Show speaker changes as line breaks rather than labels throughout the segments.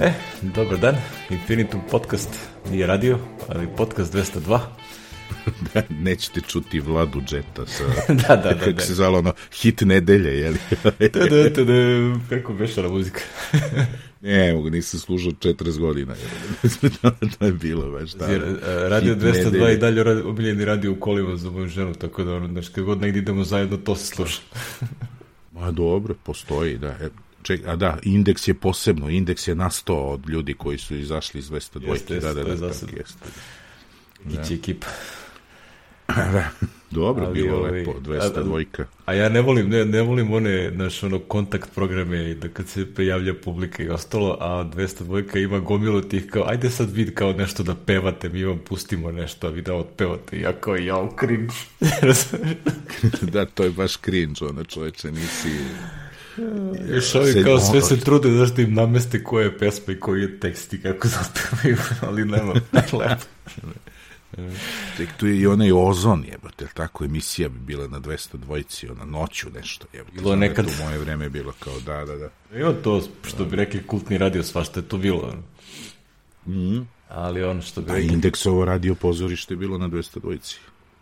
E, dobar dan, Infinitum podcast nije radio, ali podcast 202.
da, nećete čuti Vladu Džeta sa,
da, da, da,
kako
da.
se zvalo ono, hit nedelje, je li?
Tada, tada, kako beša na muzika.
ne, mogu, nisam slušao 40 godina. to je bilo baš da.
Jer, e, radio
Hit
202
nedelje.
i dalje radi, omiljeni radio u kolima za moju ženu, tako da, ono, znaš, kad god negdje idemo zajedno, to se sluša.
Ma dobro, postoji, da. E, Ček, a da, indeks je posebno, indeks je nastao od ljudi koji su izašli iz 202.
Jeste, jeste,
da, da,
je
da,
zasebno.
tako jeste.
Gići ekipa.
Dobro,
Ali,
bilo
ovaj,
lepo,
a-
202.
A ja ne volim, ne, ne volim one, naš, ono, kontakt programe da kad se prijavlja publika i ostalo, a 202 ima gomilu tih kao, ajde sad vid kao nešto da pevate, mi vam pustimo nešto, a vi da otpevate. I ja kao, jao, cringe.
Da, to je baš cringe, ono čoveče, nisi...
Još ovi kao sve se trude zašto im nameste koja je pesma i koji je tekst i kako da otpevaju, ali nema. Lepo.
Tek tu je i onaj ozon, jebote, jel tako emisija bi bila na 202, ona noću nešto, jebote.
Bilo
da je
nekad.
U moje vreme je bilo kao, da, da, da.
Ima to, što bi rekli, kultni radio, svašta je to bilo. Ali ono što bi
A
rekli...
indeksovo radio pozorište je bilo na 202.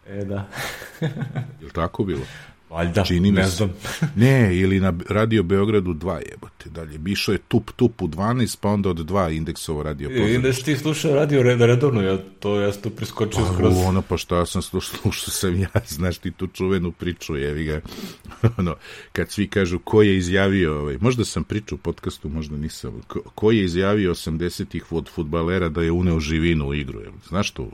E, da.
Je li tako bilo?
Valjda,
Čini
ne znam.
Ne, ili na Radio Beogradu 2 jebote, dalje. Bišo je tup tup u 12, pa onda od 2 indeksovo radio
I
pozorište.
da si ti slušao radio red, redovno, ja to, ja sam to preskočio
Pa,
skroz.
ono, pa šta ja sam slušao, slušao sam ja, znaš ti tu čuvenu priču, jevi ga, ono, kad svi kažu ko je izjavio, ovaj, možda sam pričao u podcastu, možda nisam, ko, ko je izjavio 80-ih od futbalera da je uneo živinu u igru, jel? znaš tu,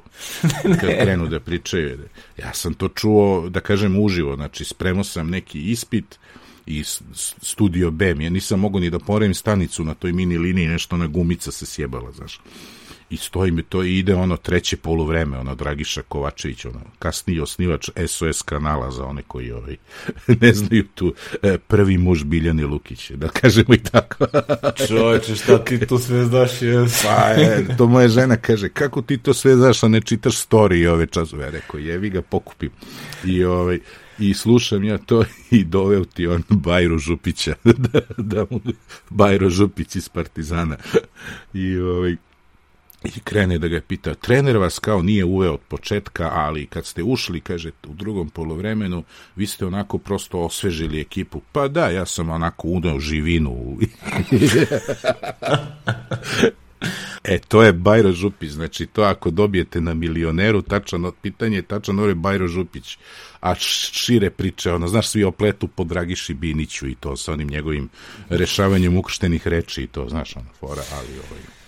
kad krenu da pričaju, ja sam to čuo, da kažem, uživo, znači, spremao sam neki ispit, i studio B, ja nisam mogao ni da poravim stanicu na toj mini liniji, nešto na gumica se sjebala, znaš i stoji mi to i ide ono treće poluvreme, ono Dragiša Kovačević, ono kasniji osnivač SOS kanala za one koji ovaj, ne znaju tu e, prvi muž Biljani Lukić, da kažemo i tako.
Čoveče, šta ti tu sve znaš? Je...
Pa, e, to moja žena kaže, kako ti to sve znaš, a ne čitaš story ove časove? Ja rekao, jevi ga, pokupim. I, ovaj, i slušam ja to i doveo ti on Bajro Župića, da, da mu, Bajro Župić iz Partizana. I, ovaj, i krene da ga pita, trener vas kao nije uveo od početka, ali kad ste ušli, kaže, u drugom polovremenu, vi ste onako prosto osvežili ekipu. Pa da, ja sam onako uneo živinu. E, to je Bajro Župić, znači to ako dobijete na milioneru, tačan, pitanje je tačan, ovo je Bajro Župić, a šire priče, ono, znaš, svi opletu po Dragiši Biniću i to sa onim njegovim rešavanjem ukrštenih reči i to, znaš, ono, fora, ali ovaj,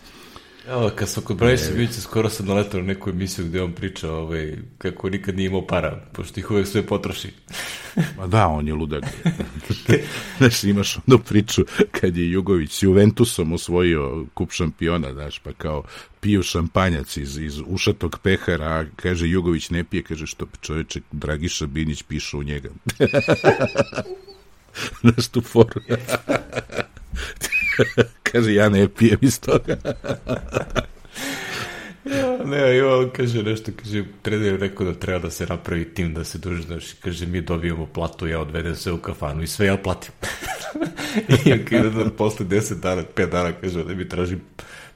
Evo, kad sam kod Braniša Bića, skoro sam naletao na neku emisiju gde on priča ovaj, kako nikad nije imao para, pošto ih uvek sve potroši.
Ma da, on je ludak. znaš, imaš onu priču kad je Jugović s Juventusom osvojio kup šampiona, znaš, pa kao piju šampanjac iz, iz ušatog pehara, a kaže Jugović ne pije, kaže što čoveče Dragiša Binić piše u njega. znaš tu foru. kaže ja ne pijem iz toga.
Ja, ne, i on kaže nešto, kaže, trener je rekao da treba da se napravi tim, da se duže, znaš, kaže, mi dobijemo platu, ja odvedem sve u kafanu i sve ja platim. I on kaže da posle 10 dana, 5 dana, kaže, da mi traži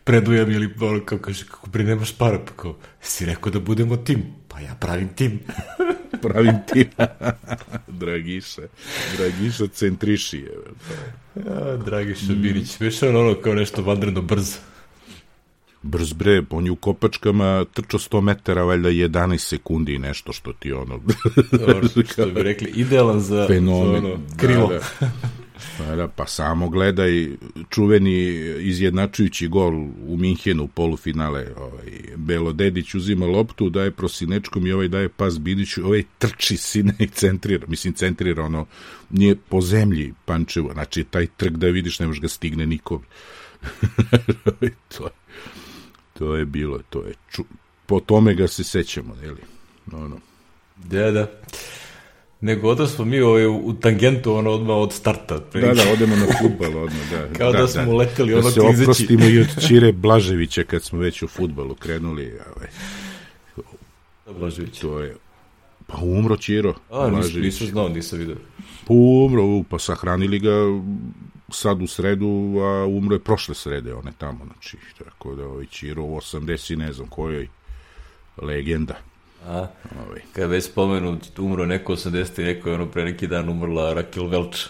predujam ili ono, kao kaže, kako bre, nemaš para, pa kao, si rekao da budemo tim, pa ja pravim tim.
Pravim tim. Dragiša. Dragiša centrišije.
ja, dragi Šabinić, veš on ono kao nešto vanredno brzo.
Brz bre, on je u kopačkama trčao 100 metara, valjda 11 sekundi i nešto što ti ono...
Dobro, što bi rekli, idealan za,
Fenomen.
za ono, krilo.
Da, da. Pa, da, pa samo gledaj čuveni izjednačujući gol u Minhenu polufinale. Ovaj, Belo Dedić uzima loptu, daje prosinečkom i ovaj daje pas Biniću. Ovaj trči sine i centrira. Mislim, centrira ono, nije po zemlji Pančevo. Znači, taj trk da vidiš, ne može ga stigne niko. to, to je bilo, to je ču, po tome ga se sećamo, jeli? Ono.
Da, da. Nego odo smo mi ovaj, u tangentu ono odmah od starta.
Da, da, odemo na futbal odmah, da.
Kao da smo leteli, ono
da se
klizeći.
oprostimo i od Čire Blaževića kad smo već u futbalu krenuli. Ovaj,
Blažević.
to je... Pa umro Čiro
A, nisam,
Blažević.
nisam znao, nisam vidio.
Pa umro, pa sahranili ga sad u sredu, a umro je prošle srede, one tamo, znači, tako da ovaj Čiro u 80, ne znam kojoj legenda.
A, ovaj. kad već spomenu, umro neko 80. neko je ono pre neki dan umrla Rakel Velč.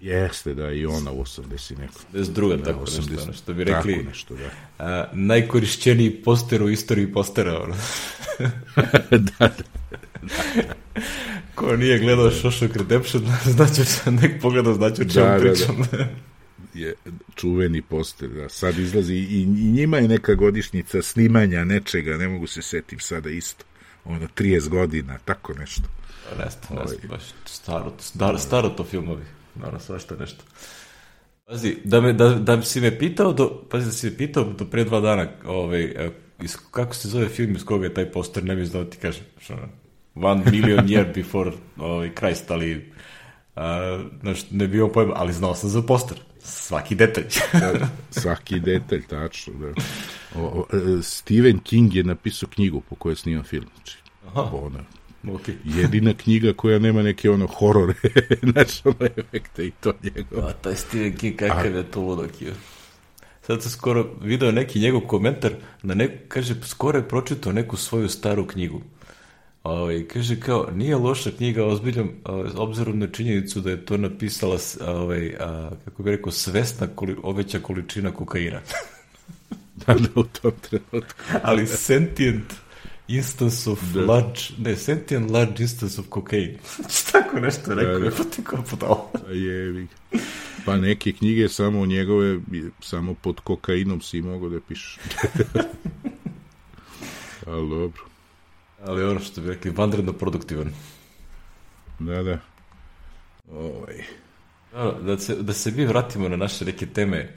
Jeste, da, i ona u 80 neko.
Bez druga, da, tako 80, nešto, ono, što bi rekli.
Tako nešto, da.
A, najkorišćeniji poster u istoriji postera, ono.
da, da.
Ko nije gledao Shawshank Redemption, znači nek pogleda, znači o čemu da, pričam. Da, da.
je čuveni poster, da. Sad izlazi i, i njima je neka godišnjica snimanja nečega, ne mogu se setim sada isto. Ono, 30 godina, tako nešto.
Nesta, nesta, baš staro, staro, staro to filmovi. Naravno, svašta nešto. Pazi, da, me, da, da si me pitao, do, pazi, da si me pitao do pre dva dana, ovaj, iz, kako se zove film iz koga je taj poster, ne bi znao da ti kažem. Što, one million year before ovaj, Christ, ali a, znaš, ne bio pojma, ali znao sam za poster. Svaki detalj.
da, svaki detalj, tačno. Da. O, e, Stephen King je napisao knjigu po kojoj snima film. Znači, Aha. Ona,
okay.
jedina knjiga koja nema neke ono horore, znači ono efekte i to njegov.
A taj Stephen King kakav je to ludak je. Sad sam skoro video neki njegov komentar, na neku, kaže, skoro je pročitao neku svoju staru knjigu. Ovaj, kaže kao, nije loša knjiga ozbiljom, obzirom na činjenicu da je to napisala, ovaj, a, kako bi rekao, svesna koli, oveća količina kokaina.
da, da, u tom trenutku.
Ali sentient instance of da. large, ne, sentient large instance of cocaine. Tako nešto rekao, da, da. pa ti kao podao.
Jevi. Pa neke knjige samo njegove, samo pod kokainom si mogao da pišeš. Ali dobro.
Ali ono što bi rekli, vanredno produktivan.
Da, da. Ovaj.
Da, da, se, da se mi vratimo na naše neke teme.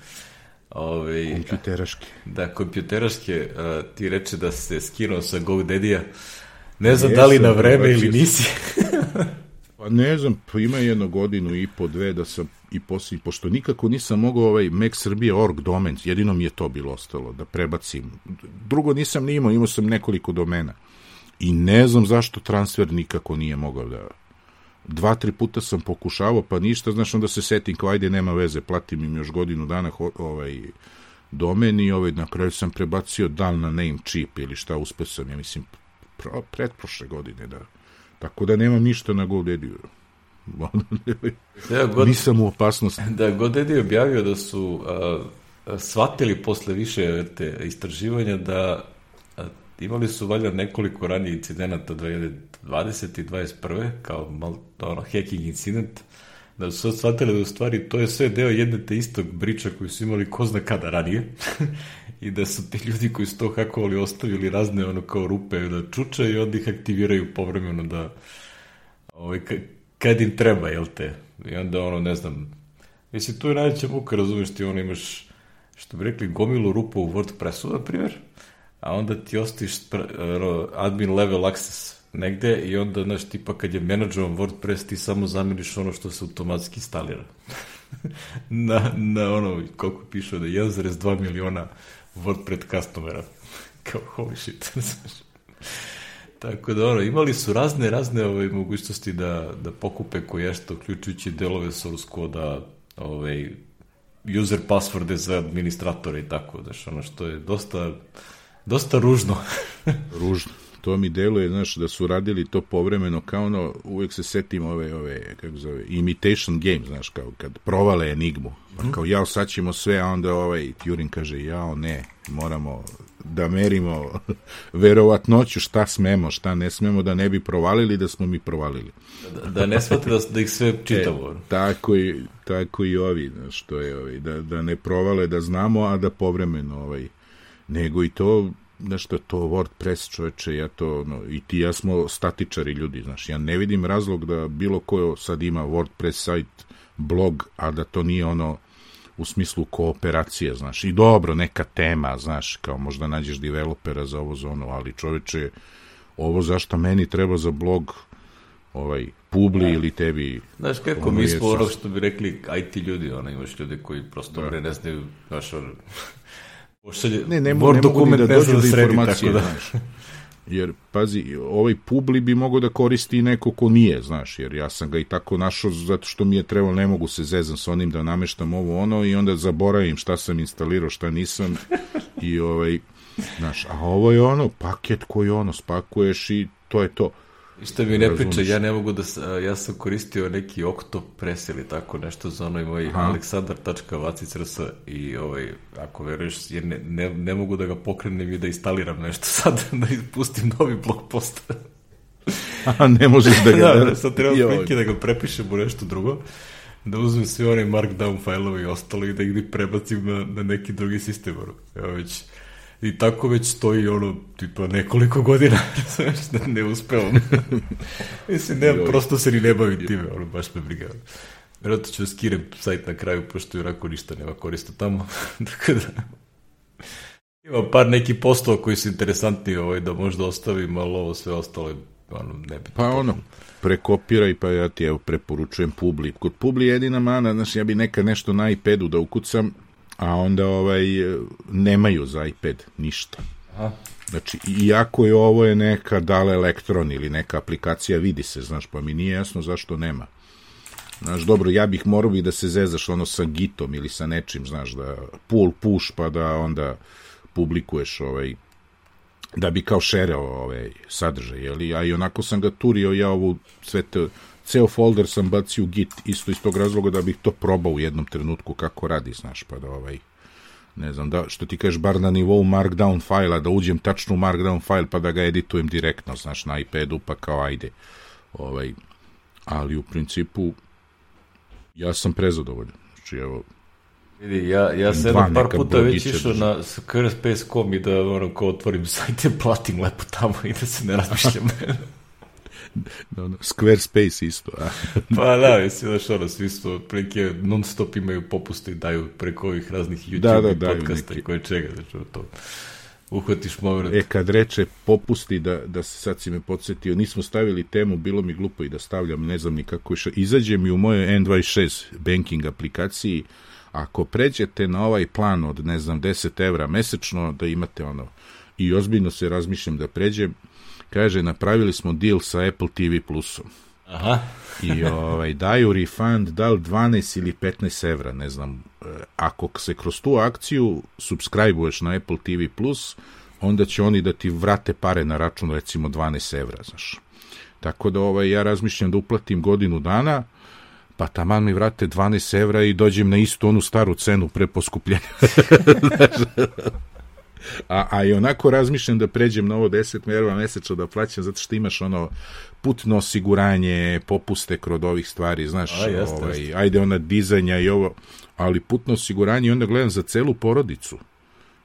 Ovaj,
kompjuteraške.
Da, kompjuteraške. A, ti reče da se skinuo sa GoDaddy-a. Ne znam Jesam, da li na vreme ili nisi.
pa ne znam, pa ima jedno godinu i po dve da sam i poslije, pošto nikako nisam mogao ovaj Srbije.org domen, jedino mi je to bilo ostalo, da prebacim. Drugo nisam ni imao, imao sam nekoliko domena i ne znam zašto transfer nikako nije mogao da... Dva, tri puta sam pokušavao, pa ništa, znaš, onda se setim kao, ajde, nema veze, platim im još godinu dana ovaj, domen i ovaj, na kraju sam prebacio dal na name chip ili šta, uspeo sam, ja mislim, pro, pretprošle godine, da. Tako da nemam ništa na GoDaddy. ja, God, Nisam u opasnosti.
Da, GoDaddy objavio da su a, shvatili posle više te istraživanja da imali su valjda nekoliko ranije incidenata 2020. i 2021. kao mal, ono, hacking incident, da su sad shvatili da u stvari to je sve deo jedne te istog briča koji su imali ko zna kada ranije i da su ti ljudi koji su to hakovali ostavili razne ono kao rupe da čuče i onda ih aktiviraju povremeno da ovaj, kad im treba, jel te? I onda ono, ne znam, mislim, tu je najveća muka, razumeš ti, ono imaš, što bi rekli, gomilu rupu u WordPressu, na primjer, a onda ti ostaviš admin level access negde i onda, znaš, tipa kad je menadžovan WordPress, ti samo zamiriš ono što se automatski instalira. na, na ono, koliko piše da 1,2 miliona WordPress customera. Kao, holy shit, znaš. Tako da, ono, imali su razne, razne ove, ovaj, mogućnosti da, da pokupe koješto, uključujući delove source koda, ovaj, user passworde za administratore i tako, znaš, ono što je dosta dosta ružno.
ružno. To mi deluje, znaš, da su radili to povremeno, kao ono, uvek se setim ove, ove, kako zove, imitation game, znaš, kao kad provale enigmu. Pa kao, jao, sad ćemo sve, a onda ovaj Turing kaže, jao, ne, moramo da merimo verovatnoću šta smemo, šta ne smemo, da ne bi provalili, da smo mi provalili.
Da, da ne shvate da, da ih sve čitamo. E,
tako, i, tako i ovi, što je, ovaj, da, da ne provale, da znamo, a da povremeno ovaj, nego i to nešto to WordPress čoveče, ja to, no, i ti ja smo statičari ljudi, znaš, ja ne vidim razlog da bilo ko sad ima WordPress sajt, blog, a da to nije ono u smislu kooperacije, znaš, i dobro, neka tema, znaš, kao možda nađeš developera za ovo zonu, ali čoveče, ovo zašto meni treba za blog, ovaj, publi ja. ili tebi...
Znaš kako, mi smo ono što bi rekli IT ljudi, ono, imaš ljudi koji prosto da. ne znaju, znaš, ono, Pošalje,
ne, ne, Word ne dokument da dođu do informacije, da. jer pazi, ovaj publi bi mogao da koristi neko ko nije, znaš, jer ja sam ga i tako našao zato što mi je trebalo, ne mogu se zezam sa onim da nameštam ovo ono i onda zaboravim šta sam instalirao, šta nisam i ovaj, znaš, a ovo je ono, paket koji ono, spakuješ i to je to.
I što mi ne priča, ja ne mogu da, ja sam koristio neki Octopress ili tako nešto za onaj moj aleksandar.vacicrs i ovaj, ako veruješ, jer ne, ne, ne mogu da ga pokrenem i da instaliram nešto sad, da ispustim novi blog posta.
A ne možeš da ga...
da, da, sad treba kliki da ga prepišem u nešto drugo, da uzmem sve one markdown fajlove i ostalo i da ih prebacim na, na neki drugi sistem. Evo već I tako već stoji ono, tipa nekoliko godina, znaš, da ne uspevam. Mislim, ne, prosto se ni ne bavim time, ono, baš me briga. Vjerojatno ću da skirem sajt na kraju, pošto i onako ništa nema korista tamo. tako da... Ima par neki postova koji su interesantni ovaj, da možda ostavim, ali ovo sve ostalo je ono, ne bi
Pa ono, prekopiraj, pa ja ti evo preporučujem Publi. Kod Publi jedina mana, znaš, ja bi nekad nešto na iPadu da ukucam, a onda ovaj nemaju za iPad ništa. Aha. Znači, iako je ovo je neka dala elektron ili neka aplikacija, vidi se, znaš, pa mi nije jasno zašto nema. Znaš, dobro, ja bih morao bi da se zezaš ono sa gitom ili sa nečim, znaš, da pull push pa da onda publikuješ ovaj da bi kao šereo ovaj sadržaj, jeli? A i onako sam ga turio ja ovu sve te ceo folder sam bacio u Git isto iz tog razloga da bih to probao u jednom trenutku kako radi, znaš, pa da ovaj ne znam, da, što ti kažeš, bar na nivou markdown fajla, da uđem tačno u markdown fajl pa da ga editujem direktno, znaš, na iPadu, pa kao ajde. Ovaj, ali u principu ja sam prezadovoljan. Znači, evo,
Vidi, ja, ja sam jedno par puta već išao na Squarespace.com i da ono, ko otvorim sajt i platim lepo tamo i da se ne razmišljam.
no, no, Squarespace isto. A?
pa da, mislim, znaš, ono, svi su otprilike non stop imaju popuste i daju preko ovih raznih YouTube da, da, da, podcasta neki... i koje čega, znači, to uhvatiš moment.
E, kad reče popusti, da, da se sad si me podsjetio, nismo stavili temu, bilo mi glupo i da stavljam, ne znam ni kako je, izađe mi u mojoj N26 banking aplikaciji, ako pređete na ovaj plan od, ne znam, 10 evra mesečno, da imate ono, i ozbiljno se razmišljam da pređem, Kaže, napravili smo deal sa Apple TV Plusom.
Aha.
I ovaj, daju refund da li 12 ili 15 evra, ne znam. E, ako se kroz tu akciju subscribe-uješ na Apple TV Plus, onda će oni da ti vrate pare na račun recimo 12 evra, znaš. Tako da ovaj, ja razmišljam da uplatim godinu dana, pa taman mi vrate 12 evra i dođem na istu onu staru cenu pre poskupljenja. A, a i onako razmišljam da pređem na ovo 10 merova mesečno da plaćam zato što imaš ono putno osiguranje, popuste kod ovih stvari, znaš, a, jeste, ovaj, jeste. ajde ona dizanja i ovo, ali putno osiguranje i onda gledam za celu porodicu.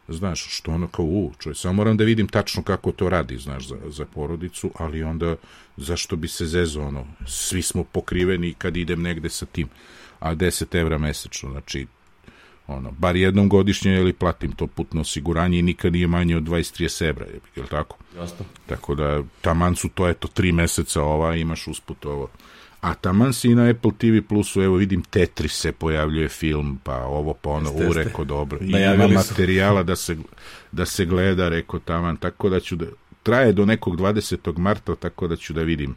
Znaš, što ono kao, u, čuje, samo moram da vidim tačno kako to radi, znaš, za, za porodicu, ali onda zašto bi se zezo, ono, svi smo pokriveni kad idem negde sa tim, a 10 evra mesečno, znači, ono, bar jednom godišnje ili platim to putno osiguranje i nikad nije manje od 23 evra, je, je li tako?
Jasno.
Tako da, taman su to, eto, tri meseca ova, imaš usput ovo. A taman si i na Apple TV Plusu, evo vidim Tetris se pojavljuje film, pa ovo pa ono, u reko dobro. I ima materijala da se, da se gleda, reko taman, tako da ću da, traje do nekog 20. marta, tako da ću da vidim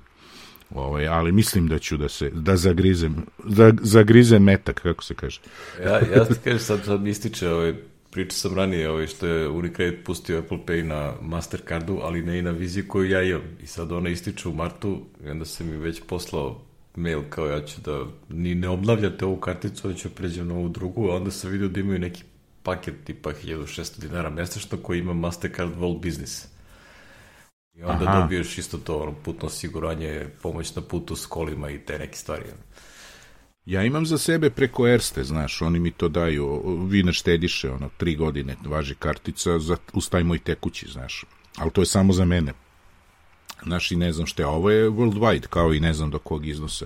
Ovaj, ali mislim da ću da se da zagrizem da zagrizem metak kako se kaže.
ja ja ti kažem sad sad mi ističe ovaj pričao sam ranije ovaj što je Unicredit pustio Apple Pay na Mastercardu, ali ne i na viziji koju ja imam. I sad ona ističe u martu i onda se mi već poslao mail kao ja ću da ni ne obnavljate ovu karticu, da ću pređem na ovu drugu, a onda sam vidio da imaju neki paket tipa 1600 dinara mesečno koji ima Mastercard World Business. I onda Aha. dobiješ isto to ono, putno osiguranje, pomoć na putu s kolima i te neke stvari.
Ja imam za sebe preko Erste, znaš, oni mi to daju, vi ne štediše, ono, tri godine važi kartica za, uz taj moj tekući, znaš, ali to je samo za mene. Znaš, i ne znam što je, ovo je worldwide, kao i ne znam do kog iznosa.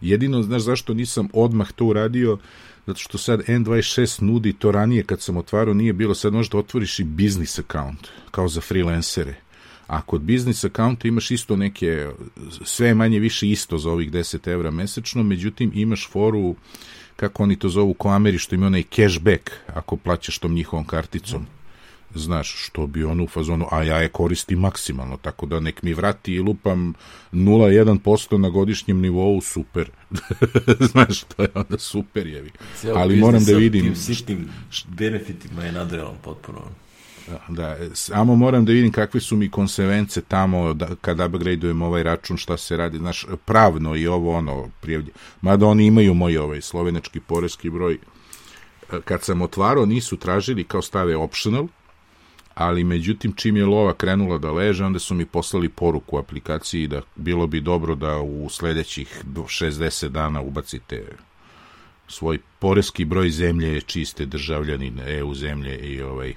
Jedino, znaš, zašto nisam odmah to uradio, zato što sad N26 nudi to ranije kad sam otvarao, nije bilo, sad možda otvoriš i business account, kao za freelancere a kod biznis accounta imaš isto neke, sve manje više isto za ovih 10 evra mesečno, međutim imaš foru, kako oni to zovu ko Ameri, što ima onaj cashback ako plaćaš tom njihovom karticom. Znaš, što bi on u fazonu, a ja je koristim maksimalno, tako da nek mi vrati i lupam 0,1% na godišnjem nivou, super. Znaš, to je onda super, jevi. Ali moram da
biznis sa
vidim...
Tim sitnim benefitima je nadrealan potpuno.
Da, samo moram da vidim kakve su mi konsevence tamo da, kad upgradeujem ovaj račun, šta se radi, znaš, pravno i ovo ono prijavlje. Mada oni imaju moj ovaj slovenački poreski broj. Kad sam otvarao, nisu tražili kao stave optional, ali međutim čim je lova krenula da leže, onda su mi poslali poruku u aplikaciji da bilo bi dobro da u sledećih 60 dana ubacite svoj poreski broj zemlje čiste državljanin EU zemlje i ovaj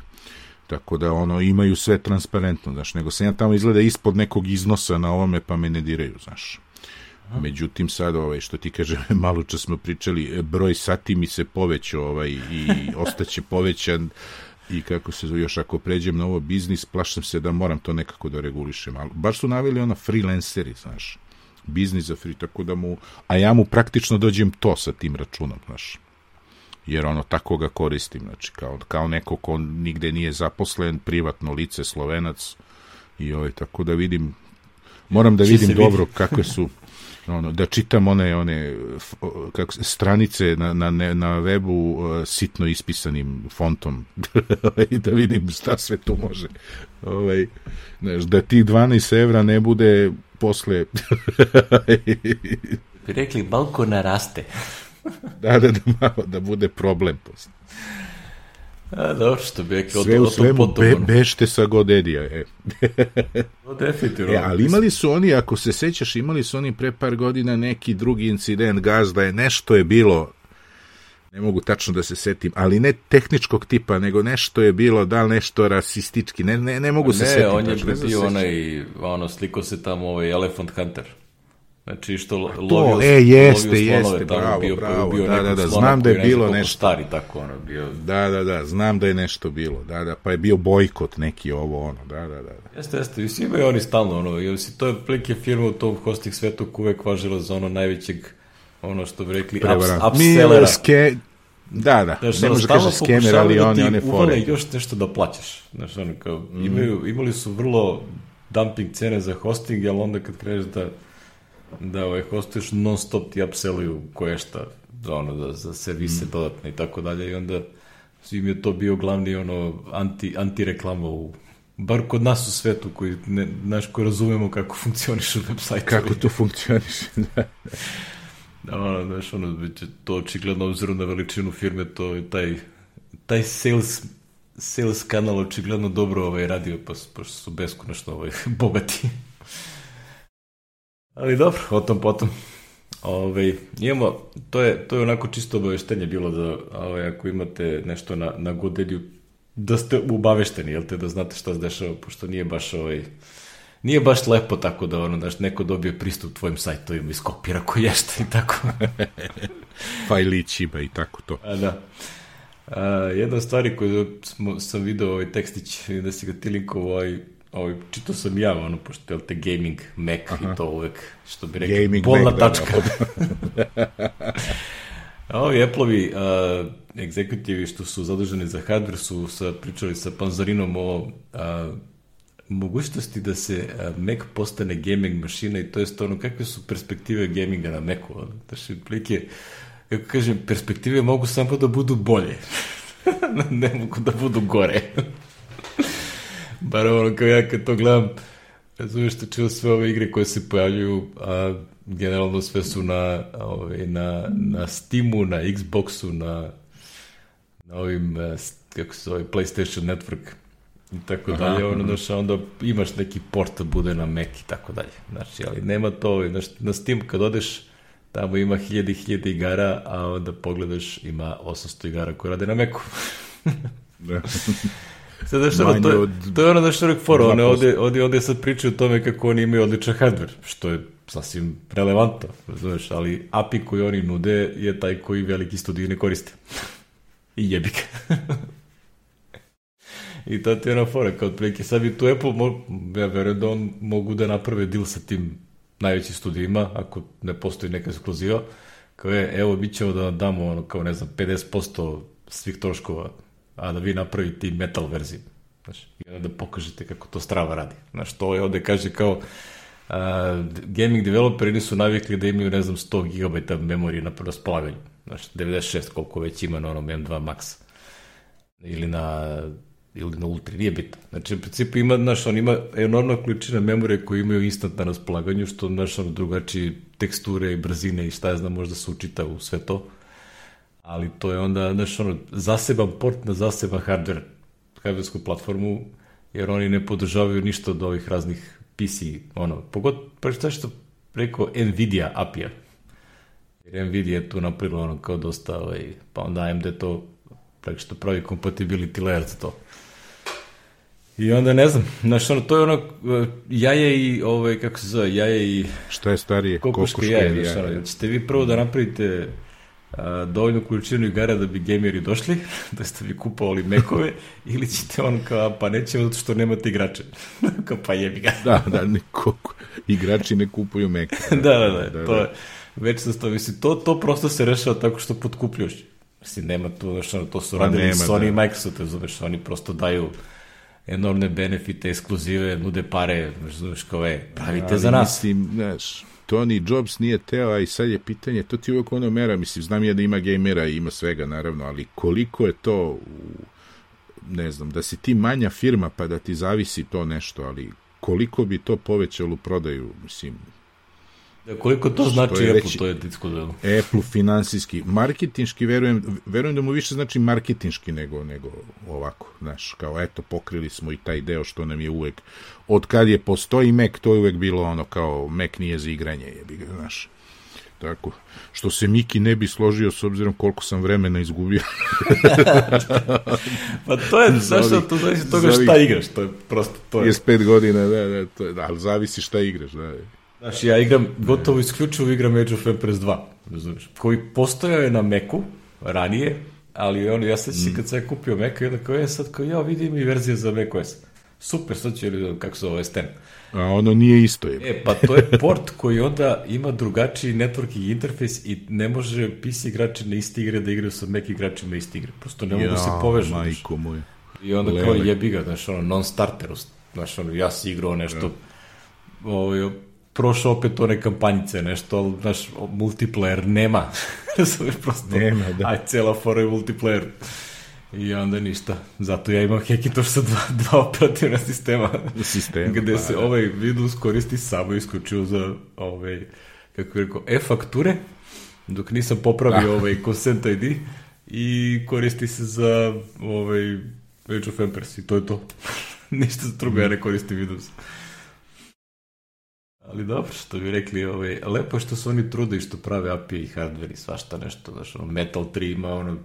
tako da ono imaju sve transparentno, znaš, nego se ja tamo izgleda ispod nekog iznosa na ovome pa me ne diraju, znaš. Međutim sad ovaj što ti kaže malo čas smo pričali broj sati mi se povećao ovaj i ostaće povećan i kako se zove, još ako pređem na ovo biznis, plašim se da moram to nekako da regulišem. Ali baš su naveli ona freelanceri, znaš, biznis za free, tako da mu, a ja mu praktično dođem to sa tim računom, znaš jer ono tako ga koristim, znači kao, kao neko ko nigde nije zaposlen, privatno lice, slovenac i ovaj, tako da vidim moram da vidim dobro
vidi.
kakve su ono, da čitam one, one kako, stranice na, na, na webu uh, sitno ispisanim fontom i da vidim šta sve tu može ovaj, znaš, da ti 12 evra ne bude posle
Bi rekli, balko naraste.
da, da, da, malo, da bude problem posle.
A, dobro, što bi rekli,
Sve u svemu be, bešte sa godedija. E.
No, definitivno.
E, ali imali su oni, ako se sećaš, imali su oni pre par godina neki drugi incident, gazda je, nešto je bilo, ne mogu tačno da se setim, ali ne tehničkog tipa, nego nešto je bilo, da li nešto rasistički, ne, ne, ne mogu se
Ne,
setim.
on je
tačno, ne
bio
se
onaj, ono, sliko se tamo ovaj Elephant Hunter. Znači, što
to,
lovio,
e, jeste,
lovio slonove
jeste,
tamo,
bravo,
bio,
bravo,
bio
da, da, da, znam da je bilo nešto.
stari, tako, ono, bio.
Da, da, da, znam da je nešto bilo, da, da, pa je bio bojkot neki ovo, ono, da, da, da.
Jeste, jeste, i svi imaju oni stalno, ono, i si, to je prilike firma u tom hosting svetu uvek važila za ono najvećeg, ono što bi rekli, ups,
Prevarant.
upsellera.
Ske... Da, da,
Znaš,
ne može
stalno
kaže skemer, ali
da
oni,
ti
one fore.
još nešto da plaćaš. Znaš, ono, kao,
Mhm.
imaju, imali su vrlo dumping cene za hosting, ali onda kad kreneš da da ovaj, hostuješ non stop ti upselluju koje šta za, ono, za, za servise
Mhm.
dodatne i tako dalje i onda svim je to bio glavni ono anti, anti reklama u bar kod nas u svetu koji ne, znaš, koji razumemo kako funkcionišu website
Kako to funkcioniše, da.
Da, ono, znaš, ono, to očigledno obzirom na veličinu firme, to je taj, taj sales, sales kanal očigledno dobro ovaj, radio, pa, pošto su beskonačno ovaj, bogati. Ali dobro, o tom potom. Ove, imamo, to je, to je onako čisto obaveštenje bilo da ovaj, ako imate nešto na, na godelju, da ste ubavešteni, jel te, da znate šta se dešava, pošto nije baš ovaj, nije baš lepo tako da ono, znaš, neko dobije pristup tvojim sajtovima, iskopira ko ješta i tako.
Fajlićima i tako to.
A, da. A, jedna stvari koju smo, sam video ovaj tekstić, da si ga ti linkovao, ovaj, ovaj, čito sam ja, ono, pošto je te gaming Mac Aha. i to uvek, što bi rekli,
Gaming
bolna
Mac, da,
tačka. A ovi Apple-ovi uh, egzekutivi što su zaduženi za hardware su sa, pričali sa Panzarinom o a, mogućnosti da se Mac postane gaming mašina i to je ono kakve su perspektive gaminga na Macu. Znači, plike, kako kažem, perspektive mogu samo da budu bolje. ne mogu da budu gore. Bar ono kao ja kad to gledam, razumiješ što sve ove igre koje se pojavljuju, a generalno sve su na, ovaj, na, na Steamu, na Xboxu, na, na ovim, eh, kako se zove, PlayStation Network i tako
Aha,
dalje, ono, znaš, onda imaš neki port da bude na Mac i tako dalje, znači, ali nema to, znaš, na Steam kad odeš, tamo ima hiljade i hiljade igara, a onda pogledaš, ima 800 igara koje rade na Macu.
Da.
Sad, znaš, ono,
Manje
to,
od
to je ono da što je fora, one
2%.
ovde, ovde, ovde sad pričaju o tome kako oni imaju odličan hardware, što je sasvim relevantno, razumeš, ali API koji oni nude je taj koji veliki studiji ne koriste. I jebi ga. I to ti je ona fora, kao otprilike, sad bi tu Apple, mo, ja verujem da on mogu da naprave deal sa tim najvećim studijima, ako ne postoji neka ekskluziva, kao je, evo, mi ćemo da vam damo, ono, kao ne znam, 50% svih troškova, a da vi napravite i metal verziju. Znaš, I onda da pokažete kako to strava radi. Znaš, to je ovde kaže kao a, gaming developeri nisu navikli da imaju, ne znam, 100 GB memorije na raspolaganju. Znaš, 96 koliko već ima na onom M2 Max. Ili na ili na Ultra, nije bitno. Znači, u principu ima, znaš, on ima enormna količina memorije koje imaju instant na raspolaganju, što, znaš, ono, drugačiji teksture i brzine i šta je znam, možda se učita u sve to. Ali to je onda, znaš, ono, zaseban port na zaseban hardware, hardwaresku platformu, jer oni ne podržavaju ništa od ovih raznih PC, ono, pogod, pa šta što preko Nvidia API-a. Jer Nvidia je tu napravila ono kao dosta, ovaj, pa onda AMD to preko što pravi compatibility layer za to. I onda ne znam, znaš, ono, to je ono, e, jaje i, ovaj, kako se zove, jaje i...
Šta je starije?
Kokoške jaje, znaš, ono, ćete vi prvo da napravite dovoljnu količinu igara da bi gameri došli, da ste vi kupovali mekove, ili ćete on kao, pa nećemo zato što nemate igrače. kao, pa jebi ga.
da, da, neko, igrači ne kupuju meke.
da, da, da, da, to da. je, već sam to, mislim, to, to prosto se rešava tako što podkupljuš. Mislim, nema tu, ono, to su pa radili nema, Sony da. i Microsoft, razumeš, oni prosto daju enormne benefite, ekskluzive, nude pare, znaš, kao je, pravite Ali, za nas.
Mislim, znaš, Tony Jobs nije teo, a i sad je pitanje, to ti uvijek ono mera, mislim, znam ja da ima gamera i ima svega, naravno, ali koliko je to, ne znam, da si ti manja firma pa da ti zavisi to nešto, ali koliko bi to povećalo prodaju, mislim,
Da, koliko to znači Apple, reći, to je diskutovano.
Apple finansijski, marketinški, verujem, verujem da mu više znači marketinški nego, nego ovako, znaš, kao eto, pokrili smo i taj deo što nam je uvek, od kad je postoji Mac, to je uvek bilo ono kao Mac nije za igranje, je ga, znaš. Tako, što se Miki ne bi složio s obzirom koliko sam vremena izgubio.
pa to je, znaš što, to zavisi toga šta igraš, to je prosto, to je.
5 godina, da, da, to je, da, ali zavisi šta igraš, da.
Znaš, ja igram, gotovo isključivo igram Age of Empires 2, razumiješ, koji postojao je na Meku ranije, ali on, ja se mm. kad sam kupio Meku, onda kao je sad, kao ja vidim i verzije za macOS. Super, sad ću kako se zove S10.
A ono nije isto je.
E, pa to je port koji onda ima drugačiji networking interfejs i ne može PC igrači na isti igre da igraju sa Mac igračima isti igre. Prosto ne mogu ja, se povežu.
majko moj.
I onda Lele. kao jebi ga, znaš, ono, non-starter, znaš, ono, ja si igrao nešto, ja. ovaj, prošao opet one kampanjice, nešto, ali, znaš, multiplayer nema. prosto, nema, da. Aj, cela fora je multiplayer. I onda ništa. Zato ja imam Hackintosh sa dva, dva operativna sistema.
Sistem,
gde se da. ovaj Windows koristi samo isključivo za ovaj, kako je rekao, e-fakture, dok nisam popravio ah. ovaj Consent ID i koristi se za ovaj Age of Empires i to je to. Ništa drugo ja ne koristim Windows. Ali dobro, što bi rekli, ovaj, lepo je što se oni trude i što prave API i hardware i svašta nešto, znaš, ono, Metal 3 ima ono,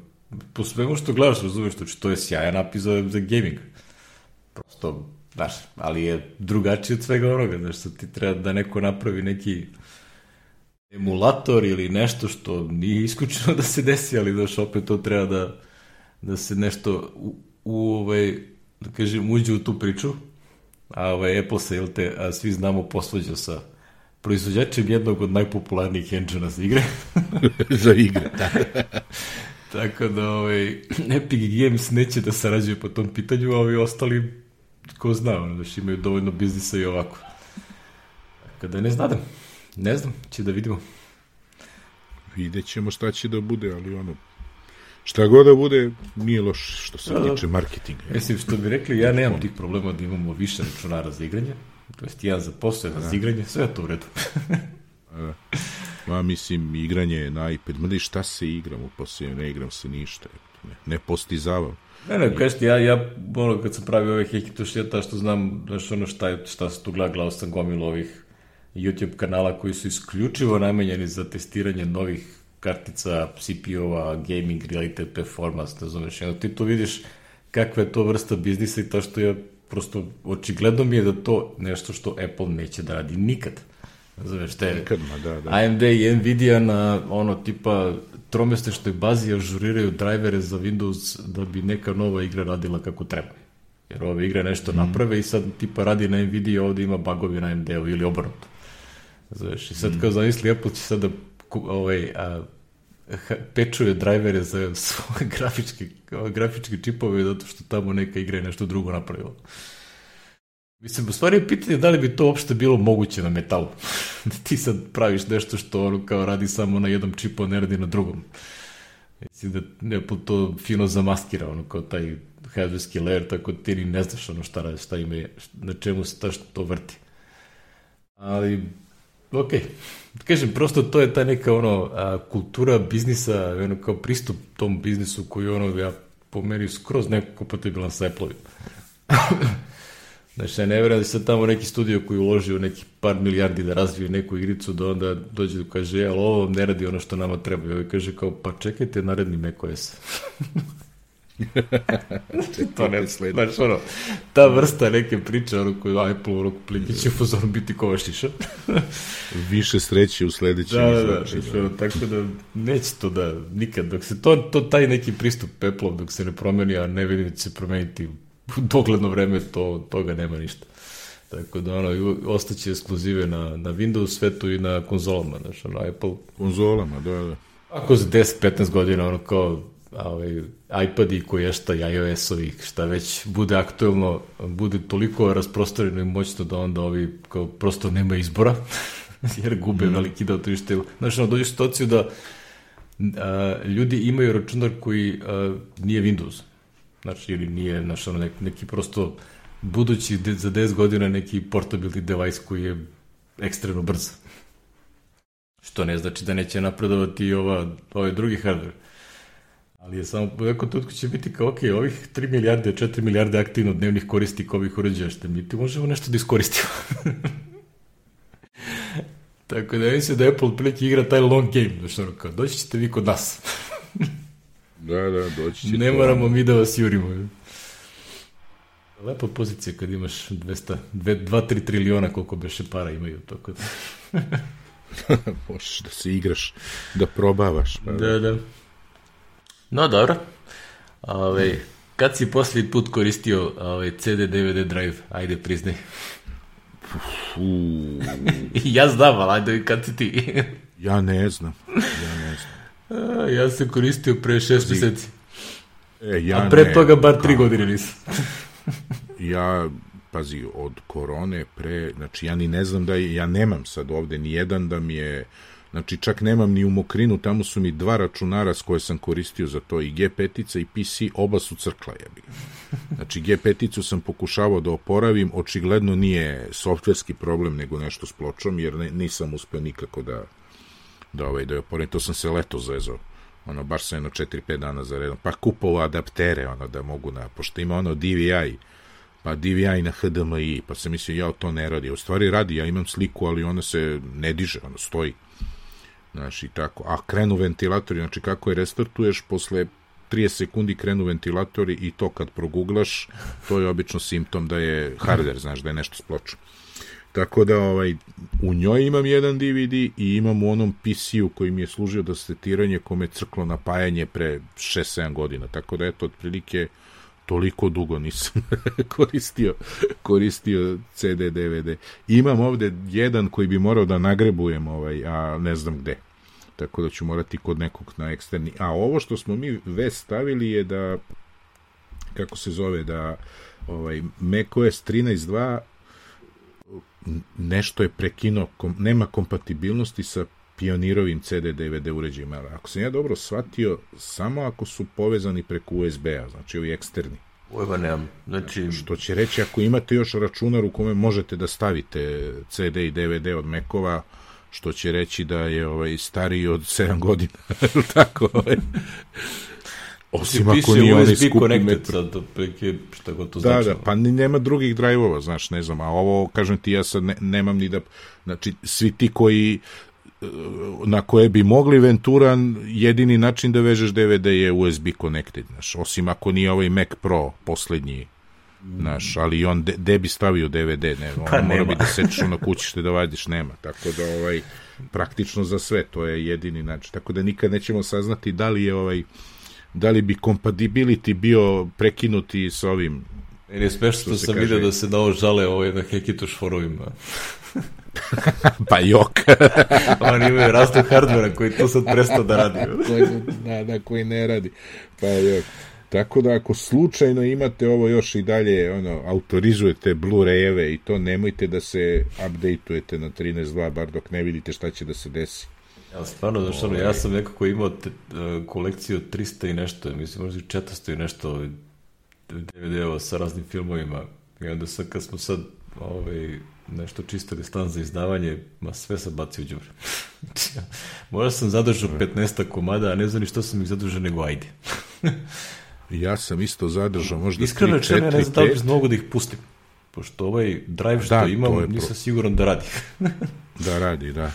po svemu što gledaš, razumeš, što, to je sjajan API za, za gaming. Prosto, znaš, ali je drugačiji od svega onoga, znaš, što ti treba da neko napravi neki emulator ili nešto što nije isključeno da se desi, ali znaš, opet to treba da, da se nešto u, u ovaj, da kažem, uđe u tu priču, ovaj Apple se, jel te, a svi znamo, posvađa sa proizvođačem jednog od najpopularnijih engine za igre.
za igre, da.
Tako da ovaj, Epic Games neće da sarađuje po tom pitanju, a ovi ostali, ko zna, ono, da imaju dovoljno biznisa i ovako. Tako da ne znam, ne znam, će da vidimo.
Vidjet ćemo šta će da bude, ali ono, Šta god da bude, nije loš što se da, da. tiče marketinga.
Mislim, što bi rekli, ja nemam tih problema da imamo više računara za igranje, to jest jedan za posao, jedan da. za igranje, sve je to u redu.
da. Ma, mislim, igranje je na iPad, ma šta se igram u posljednju, ne igram se ništa, ne, ne postizavam.
Ne, ne, kažete, ja, ja, ono, kad sam pravio ove Hekitoš, ja ta što znam, znaš, ono, šta, šta se tu gleda, gledao sam gomilu ovih YouTube kanala koji su isključivo namenjeni za testiranje novih kartica CPU-a, gaming related performance, ne znaš, jedno ti tu vidiš kakva je to vrsta biznisa i to što je prosto, očigledno mi je da to nešto što Apple neće da radi nikad. Znaš, te nikad, da, da. AMD i Nvidia na ono tipa tromestešnoj bazi ažuriraju drajvere za Windows da bi neka nova igra radila kako treba. Jer ove igre nešto mm. naprave i sad tipa radi na Nvidia ovde ima bagovi na AMD-u ili obrnuto. Znaš, i sad mm. kao zamisli Apple će sad da ovaj, a, pečuje drajvere za svoje grafičke, grafičke čipove zato što tamo neka igra je nešto drugo napravila. Mislim, u stvari je pitanje da li bi to uopšte bilo moguće na metalu. da ti sad praviš nešto što ono kao radi samo na jednom čipu, a ne radi na drugom. Mislim da Apple to fino zamaskira, ono kao taj hardwareski layer, tako da ti ni ne znaš ono šta radi, šta ima, na čemu se ta što to vrti. Ali, okej. Okay. Kažem, prosto to je ta neka ono, a, kultura biznisa, ono kao pristup tom biznisu koji ono, ja po meni skroz neko kompatibilan sa Apple-ovim. Znači, ja ne vjerujem da se tamo neki studio koji uloži u neki par milijardi da razvije neku igricu, da onda dođe da kaže, ali ovo ne radi ono što nama treba. I ovaj kaže kao, pa čekajte naredni macOS. to ne sledi. Znači, ono, ta vrsta neke priče, ono koju Apple ono pliki će pozorno biti kovašiša.
Više sreće u sledećem
da, da, da, znači, ono, tako da neće to da nikad, dok se to, to taj neki pristup Apple dok se ne promeni, a ne vidim da će se promeniti u dogledno vreme, to, toga nema ništa. Tako da ono, ostaće ekskluzive na, na Windows svetu i na konzolama, znači ono, Apple.
Konzolama, da, da.
Ako za 10-15 godina, ono kao ovaj, iPadi koji šta iOS-ovi, šta već bude aktuelno, bude toliko rasprostranjeno i moćno da onda ovi kao prosto nema izbora, jer gube mm. veliki deo tržišta. Znači, ono, dođe situaciju da a, ljudi imaju računar koji a, nije Windows. Znači, ili nije, znači, ono, neki, neki prosto budući de, za 10 godina neki portability device koji je ekstremno brz. Što ne znači da neće napredovati i ova, ovaj drugi hardware. Ali je samo, u nekom će biti kao, ok, ovih 3 milijarde, 4 milijarde aktivno dnevnih korisnika ovih uređaja, što mi ti možemo nešto da iskoristimo. Tako da mislim da Apple prilike igra taj long game, znači ono kao, doći ćete vi kod nas.
da, da, doći ćete.
Ne moramo mi da vas jurimo. Lepa pozicija kad imaš 200, 2-3 triliona koliko beše para imaju, tako da...
Možeš da se igraš, da probavaš.
Pa da, da. No, dobro. Ove, kad si posljednji put koristio ove, CD, DVD drive? Ajde, priznaj. ja znam, ali ajde, kad si ti?
ja ne znam. Ja ne znam.
A, ja sam koristio pre šest meseci.
E, ja
A pre
ne,
toga bar tri godine nisam.
ja, pazi, od korone pre, znači ja ni ne znam da, je, ja nemam sad ovde ni jedan da mi je, znači čak nemam ni u Mokrinu, tamo su mi dva računara s koje sam koristio za to, i G5 i PC, oba su crkla, jebi. Znači G5 sam pokušavao da oporavim, očigledno nije softverski problem, nego nešto s pločom, jer ne, nisam uspeo nikako da, da, ovaj, da je oporavim, to sam se leto zezao ono, baš sam jedno 4-5 dana za redom, pa kupovao adaptere, ono, da mogu na, pošto ima ono DVI, pa DVI na HDMI, pa sam mislio, ja to ne radi. U stvari radi, ja imam sliku, ali ona se ne diže, ona stoji. Znači, tako. A krenu ventilatori, znači kako je restartuješ, posle 30 sekundi krenu ventilatori i to kad proguglaš, to je obično simptom da je hardware, znaš, da je nešto s pločom. Tako da ovaj, u njoj imam jedan DVD i imam u onom PC-u koji mi je služio da setiranje kome crklo napajanje pre 6-7 godina. Tako da eto, otprilike toliko dugo nisam koristio, koristio CD, DVD. Imam ovde jedan koji bi morao da nagrebujem, ovaj, a ne znam gde. Tako da ću morati kod nekog na eksterni. A ovo što smo mi već stavili je da, kako se zove, da ovaj, macOS 13.2 nešto je prekinuo, kom, nema kompatibilnosti sa pionirovim CD DVD uređajima. Ako sam ja dobro shvatio, samo ako su povezani preko USB-a, znači ovi eksterni.
Ujba nemam. Znači...
Što će reći, ako imate još računar u kome možete da stavite CD i DVD od Mekova, što će reći da je ovaj stariji od 7 godina. Tako, ovaj. Osim ako nije onaj skupi metro.
Sad, šta god to
da,
znači.
Da, pa nema drugih drajvova, znaš, ne znam, a ovo, kažem ti, ja sad ne, nemam ni da, znači, svi ti koji na koje bi mogli Ventura, jedini način da vežeš DVD je USB connected, znaš, osim ako nije ovaj Mac Pro poslednji, znaš, ali on de, de bi stavio DVD, ne, on pa mora bi da sečeš na kućište da vadiš, nema, tako da ovaj, praktično za sve, to je jedini način, tako da nikad nećemo saznati da li je ovaj da li bi compatibility bio prekinuti sa ovim
Meni je smešno što sam vidio da se na ovo žale ovaj na Hekituš forovima.
pa jok.
Oni imaju rastu hardvera koji to sad prestao da radi.
koji, da, da, koji ne radi. Pa jok. Tako da ako slučajno imate ovo još i dalje, ono, autorizujete Blu-rayeve i to nemojte da se updateujete na 13.2, bar dok ne vidite šta će da se desi.
Ja, stvarno, znaš, ono, ja sam nekako imao te, uh, kolekciju 300 i nešto, mislim, možda i 400 i nešto DVD-ova sa raznim filmovima. I onda sad, kad smo sad ovaj, nešto čistili stan za izdavanje, ma sve sam bacio u džubre. Možda sam zadržao 15 komada, a ne znam ni što sam ih zadržao, nego ajde.
ja sam isto zadržao možda
Iskreno 3, 4, ja ne znam da li mogu da ih pustim. Pošto ovaj drive što da, imam, nisam pro... siguran da radi.
da radi, da.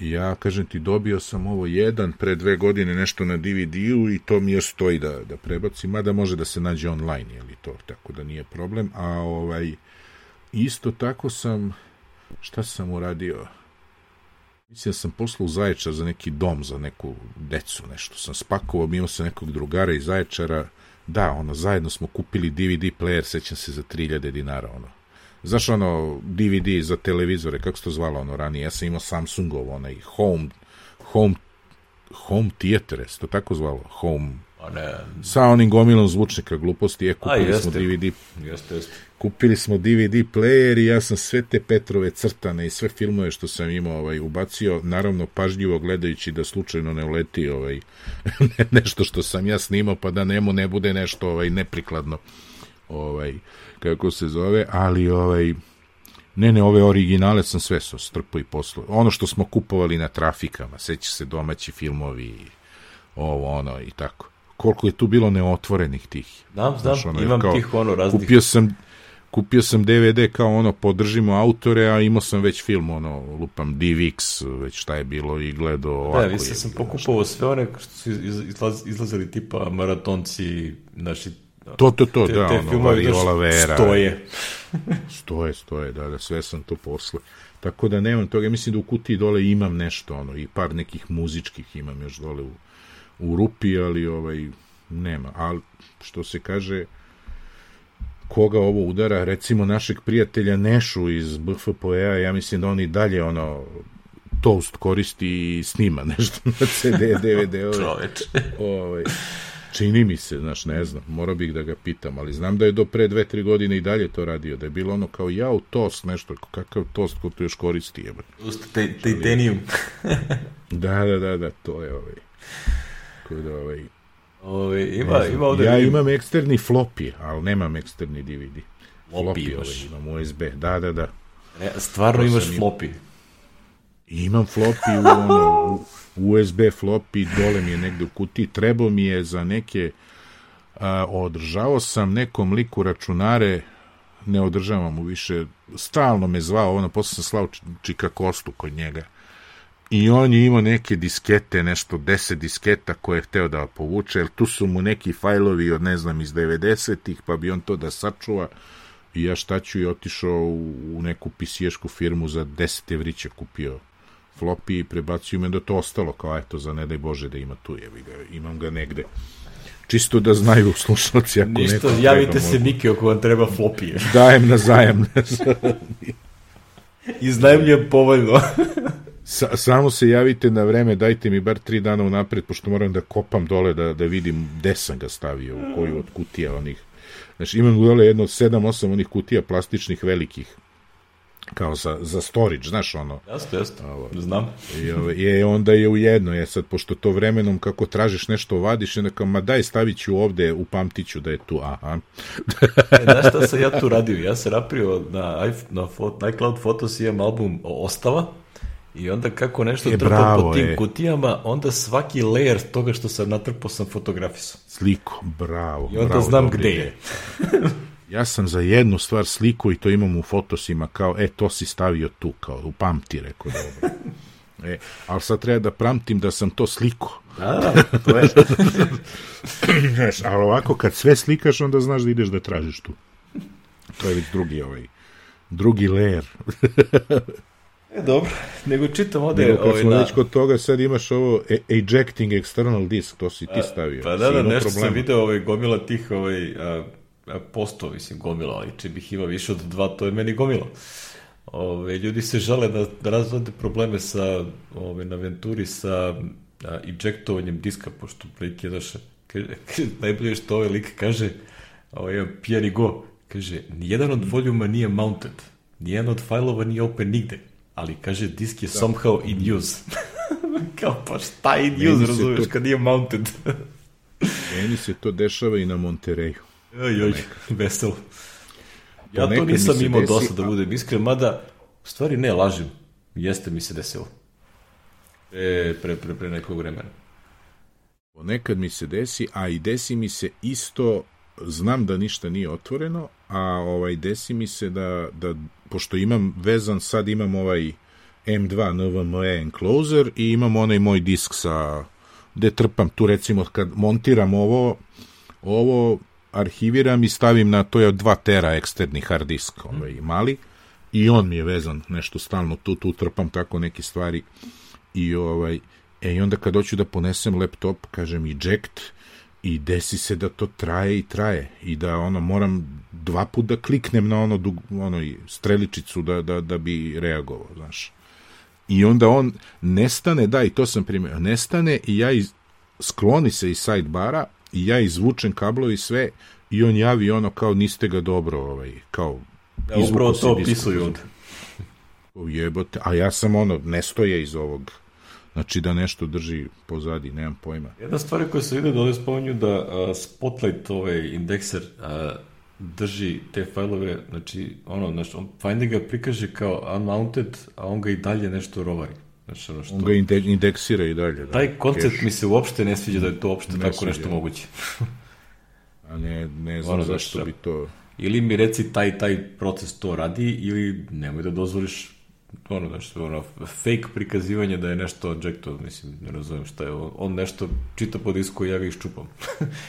Ja, kažem ti, dobio sam ovo jedan pre dve godine nešto na DVD-u i to mi još stoji da, da prebacim, mada može da se nađe online, je li to, tako da nije problem. A ovaj, isto tako sam, šta sam uradio? Mislim da sam poslao u Zaječar za neki dom, za neku decu, nešto sam spakovao, imao sam nekog drugara iz Zaječara, da, ono, zajedno smo kupili DVD player, sećam se za 3000 dinara, ono, Znaš, ono, DVD za televizore, kako se to zvalo ono ranije? Ja sam imao Samsungov, onaj home, home, home theater, se to tako zvalo? Home,
ne.
Sa onim gomilom zvučnika gluposti, je, kupili
A,
smo DVD.
Jeste, jeste.
Kupili smo DVD player i ja sam sve te Petrove crtane i sve filmove što sam imao ovaj, ubacio, naravno pažljivo gledajući da slučajno ne uleti ovaj, nešto što sam ja snimao, pa da nemu ne bude nešto ovaj, neprikladno. Ovaj, kako se zove, ali ovaj, ne, ne, ove originale sam sve so strpo i poslo. Ono što smo kupovali na trafikama, seća se domaći filmovi, ovo, ono i tako. Koliko je tu bilo neotvorenih tih.
Znam, znam, Znaš, ono, imam kao, tih ono raznih.
Kupio sam, kupio sam DVD kao ono, podržimo autore, a imao sam već film, ono, lupam DivX, već šta je bilo i gledao ovako.
Da, mislim, sam pokupovao sve one što su izlaz, izlazili tipa maratonci, naši
To, to, to, te, da, te ono, Variola Vera.
Stoje.
stoje, stoje, da, da, sve sam to posle. Tako da nemam toga, mislim da u kutiji dole imam nešto, ono, i par nekih muzičkih imam još dole u, u rupi, ali ovaj, nema. Ali, što se kaže, koga ovo udara, recimo našeg prijatelja Nešu iz BFPA, ja mislim da on i dalje, ono, toast koristi i snima nešto na CD, DVD. Ovaj. Ovaj, Čini mi se, znaš, ne znam, mora bih da ga pitam, ali znam da je do pre dve, tri godine i dalje to radio, da je bilo ono kao ja u tost, nešto, kakav tost ko to još koristi, jeba.
Uste, titanium.
da, da, da, da, to je ovaj, ko da ovaj,
Ove, ima, ima ovde...
Ja imam eksterni floppy, ali nemam eksterni DVD. Floppy, ovaj, imam USB, da, da, da.
Ne, stvarno to imaš floppy?
Imam floppy u, ono, u, USB floppy, dole mi je negde u kutiji, trebao mi je za neke, a, održavao sam nekom liku računare, ne održavam mu više, stalno me zvao, ono, posle sam slao Čika Kostu kod njega. I on je imao neke diskete, nešto, deset disketa koje je hteo da povuče, jer tu su mu neki fajlovi od, ne znam, iz 90-ih, pa bi on to da sačuva. I ja šta ću i otišao u, neku pisiješku firmu za 10 evrića kupio floppy i prebacio me da to ostalo, kao eto, za ne daj Bože da ima tu, jevi ga, imam ga negde. Čisto da znaju slušalci ako
Ništa, neko javite treba, se Miki ako vam treba flopije.
Dajem na zajam.
Iznajemljujem povoljno.
Sa, samo se javite na vreme, dajte mi bar tri dana unapred, pošto moram da kopam dole da, da vidim gde sam ga stavio, u koju od kutija onih. Znači, imam dole jedno 7-8 onih kutija plastičnih velikih kao za, za storage, znaš, ono.
Jeste, jeste, ovo, znam.
I, ovo, je, onda je u jedno, je sad, pošto to vremenom kako tražiš nešto vadiš, onda kao, ma daj, stavit ću ovde, upamtit ću da je tu, aha.
e, znaš šta sam ja tu radio? Ja se naprio na, na, na iCloud Photos imam album Ostava, I onda kako nešto
e,
trpam po tim je. kutijama, onda svaki layer toga što sam natrpao sam fotografisao.
Sliko, bravo.
I onda
bravo,
znam gde je.
Ja sam za jednu stvar sliku i to imam u fotosima kao, e, to si stavio tu, kao, upamti, rekao, dobro. E, ali sad treba da pamtim da sam to sliko.
Da, to je.
znaš, ali ovako, kad sve slikaš, onda znaš da ideš da tražiš tu. To je već drugi, ovaj, drugi layer.
E, dobro, nego čitam ovde...
Nego kad ovaj, smo na... već kod toga, sad imaš ovo e ejecting external disk, to si ti stavio.
Pa da, da, nešto problema. sam video ovaj, gomila tih ovaj, a, posto, mislim, gomila, ali če bih imao više od dva, to je meni gomila. ove, ljudi se žale da, da razvode probleme sa, ove, na Venturi sa a, ejectovanjem diska, pošto prilike došle. Kaže, kaže, najbolje što ovaj lik kaže, ovaj pijani go, kaže, nijedan od voljuma nije mounted, nijedan od fajlova nije open nigde, ali kaže, disk je da. somehow in use. Kao, pa šta in use, razumiješ, to... kad nije mounted.
Meni se to dešava i na Montereju.
Oj, oj, veselo. Ja to nisam imao desi, dosta, da budem iskren, mada, u stvari ne, lažem, jeste mi se desilo. Pre, pre, pre, pre nekog vremena.
Ponekad mi se desi, a i desi mi se isto, znam da ništa nije otvoreno, a ovaj desi mi se da, da pošto imam vezan, sad imam ovaj M2 NVMe enclosure i imam onaj moj disk sa gde trpam tu recimo kad montiram ovo ovo arhiviram i stavim na to je 2 tera eksterni hard disk ovaj mali i on mi je vezan nešto stalno tu tu trpam tako neke stvari i ovaj e i onda kad hoću da ponesem laptop kažem eject i desi se da to traje i traje. I da ono moram dva put da kliknem na ono dug, ono streličicu da, da, da bi reagovao znaš. I onda on nestane, da i to sam primio, nestane i ja iz, skloni se iz sidebara i ja izvučem kablovi sve i on javi ono kao niste ga dobro ovaj, kao
da, upravo to opisuju od
jebote, a ja sam ono nestoje iz ovog znači da nešto drži pozadi, nemam pojma.
Jedna stvar koja se ide da ovdje spominju da uh, Spotlight, ovaj indekser, uh, drži te fajlove, znači, ono, znači, on Finder ga prikaže kao unmounted, a on ga i dalje nešto rovari. Znači,
ono što... On ga indeksira i dalje. Da.
Taj koncept cache. mi se uopšte ne sviđa da je to uopšte ne tako sviđa. nešto moguće.
a ne, ne znam ono, zašto znači, bi to...
Ili mi reci taj, taj proces to radi, ili nemoj da dozvoliš ono, nešto, ono, fake prikazivanje da je nešto objecto, mislim, ne razumem šta je, on nešto čita po disku i ja ga iščupam.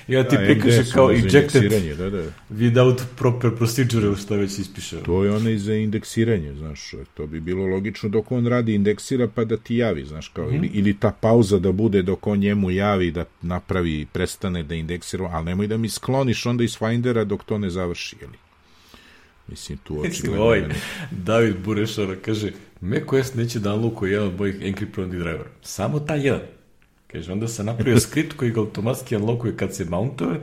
I ja ti da, prikaže kao ejected da, da. without proper procedure šta već ispiše.
To je ono i za indeksiranje, znaš, to bi bilo logično dok on radi indeksira pa da ti javi, znaš, kao, mm -hmm. ili, ili ta pauza da bude dok on njemu javi da napravi, prestane da indeksira, ali nemoj da mi skloniš onda iz Findera dok to ne završi, jeli? Mislim, tu očigledno...
ovaj, David Burešara kaže, macOS neće da unlockuje jedan od mojih encryptovanih driver. Samo taj jedan. Kaže, onda sam napravio skript koji ga automatski unlockuje kad se mountuje,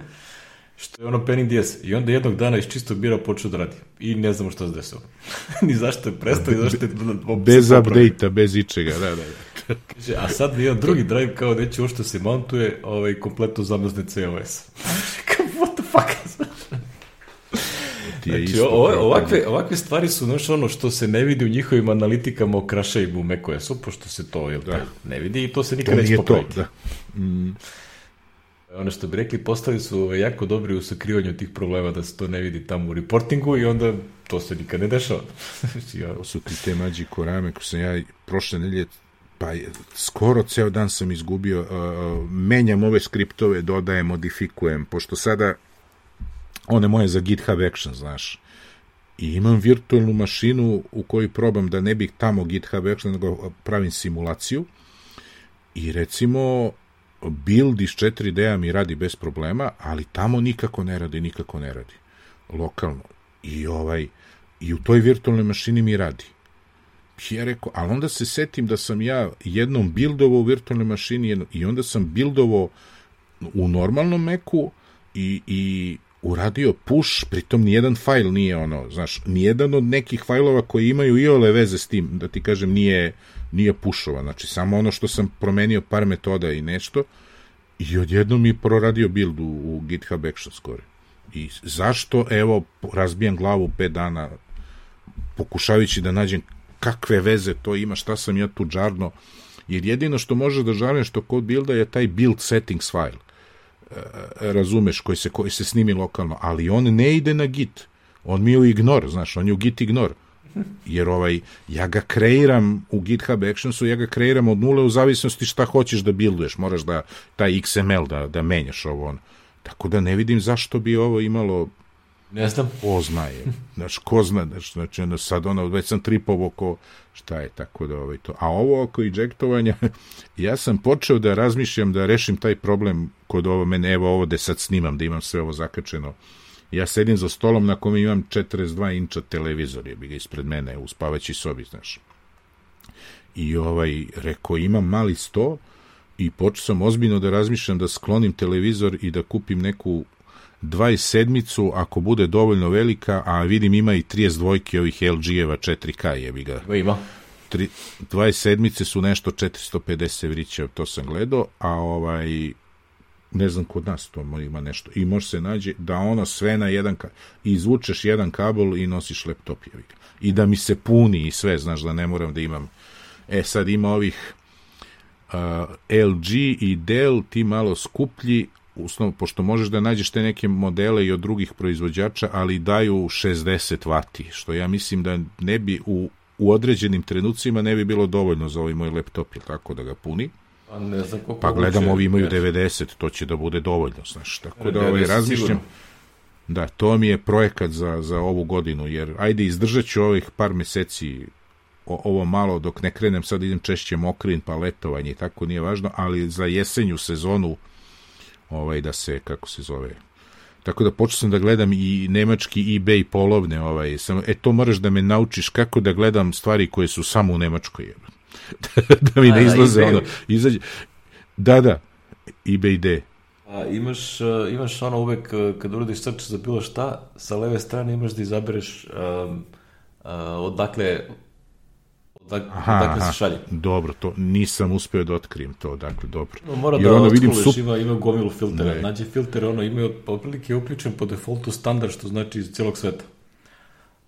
što je ono penning DS. I onda jednog dana iz čistog bira počeo da radi. I ne znamo šta se desilo. ni zašto je prestao, ni zašto je...
bez update-a, bez ičega, da, da, da.
Kaže, a sad jedan drugi drive kao neće uopšte se mountuje, ovaj, kompletno zamrzne COS. What the fuck? Ti je znači, isto. Ove, ovakve, ovakve stvari su znaš, ono što se ne vidi u njihovim analitikama o Crashaibu u macOS-u, pošto se to jel, da. ne vidi i to se nikad neće popraviti. To, da. Mm. Ono što bi rekli, postali su jako dobri u sakrivanju tih problema da se to ne vidi tamo u reportingu i onda to se nikad ne dešava.
ja... To su ti te mađi korame ko sam ja prošle nelje pa skoro ceo dan sam izgubio, uh, menjam ove skriptove, dodajem, modifikujem, pošto sada one moje za GitHub Action, znaš. I imam virtualnu mašinu u kojoj probam da ne bih tamo GitHub Action, nego pravim simulaciju. I recimo, build iz 4D-a mi radi bez problema, ali tamo nikako ne radi, nikako ne radi. Lokalno. I ovaj, i u toj virtualnoj mašini mi radi. Ja rekao, ali onda se setim da sam ja jednom buildovao u virtualnoj mašini i onda sam buildovao u normalnom Macu i, i uradio push, pritom nijedan fajl nije ono, znaš, nijedan od nekih fajlova koji imaju i ole veze s tim, da ti kažem, nije, nije pušova, znači samo ono što sam promenio par metoda i nešto i odjednom mi proradio build u, u GitHub Action Score. I zašto, evo, razbijam glavu 5 dana pokušavajući da nađem kakve veze to ima, šta sam ja tu džarno, jer jedino što može da žalim što kod builda je taj build settings file razumeš, koji se, koji se snimi lokalno, ali on ne ide na git. On mi je u ignor, znaš, on je u git ignor. Jer ovaj, ja ga kreiram u GitHub Actionsu, ja ga kreiram od nule u zavisnosti šta hoćeš da builduješ. Moraš da taj XML da, da menjaš ovo. On. Tako da ne vidim zašto bi ovo imalo
Ne znam.
Ko zna je. Znaš, ko zna, znači, ono, sad ono, već sam tripov oko, šta je, tako da, ovaj, to. A ovo oko ejectovanja, ja sam počeo da razmišljam da rešim taj problem kod ovo, mene, evo ovo da sad snimam, da imam sve ovo zakačeno ja sedim za stolom na kome imam 42 inča televizor, je bi ga ispred mene u spavaći sobi, znaš. I ovaj, rekao, imam mali sto i počeo sam ozbiljno da razmišljam da sklonim televizor i da kupim neku 27 ako bude dovoljno velika, a vidim ima i 32 ovih LG-eva 4K, jebi ga.
Ima.
Tri, 27 su nešto 450 evrića, to sam gledao, a ovaj ne znam kod nas to ima nešto i može se nađe da ono sve na jedan ka, izvučeš jedan kabel i nosiš laptop jevi. i da mi se puni i sve znaš da ne moram da imam e sad ima ovih uh, LG i Dell ti malo skuplji uslovno, pošto možeš da nađeš te neke modele i od drugih proizvođača, ali daju 60 vati, što ja mislim da ne bi u, u određenim trenucima ne bi bilo dovoljno za ovaj moj laptop, tako da ga puni.
Pa, ne znam
pa gledam, ovi imaju 90, to će da bude dovoljno, znaš, tako da ovaj, razmišljam. Da, to mi je projekat za, za ovu godinu, jer ajde izdržat ću ovih par meseci o, ovo malo dok ne krenem, sad idem češće mokrin, pa letovanje i tako nije važno, ali za jesenju sezonu ovaj da se kako se zove tako da počeo sam da gledam i nemački eBay polovne ovaj samo e to moraš da me naučiš kako da gledam stvari koje su samo u nemačkoj da mi ne izlaze ono izađe. Da da eBay D.
A imaš, imaš ono uvek kad uradiš search za bilo šta, sa leve strane imaš da izabereš um, uh, odakle Dak, aha, dakle se šalje.
Dobro, to nisam uspeo da otkrijem to, dakle, dobro.
No, mora Jer da ono vidim sup... ima, ima gomilu filtera. Ne. Nađe filter, ono ima otprilike uključen po defaultu standard, što znači iz celog sveta.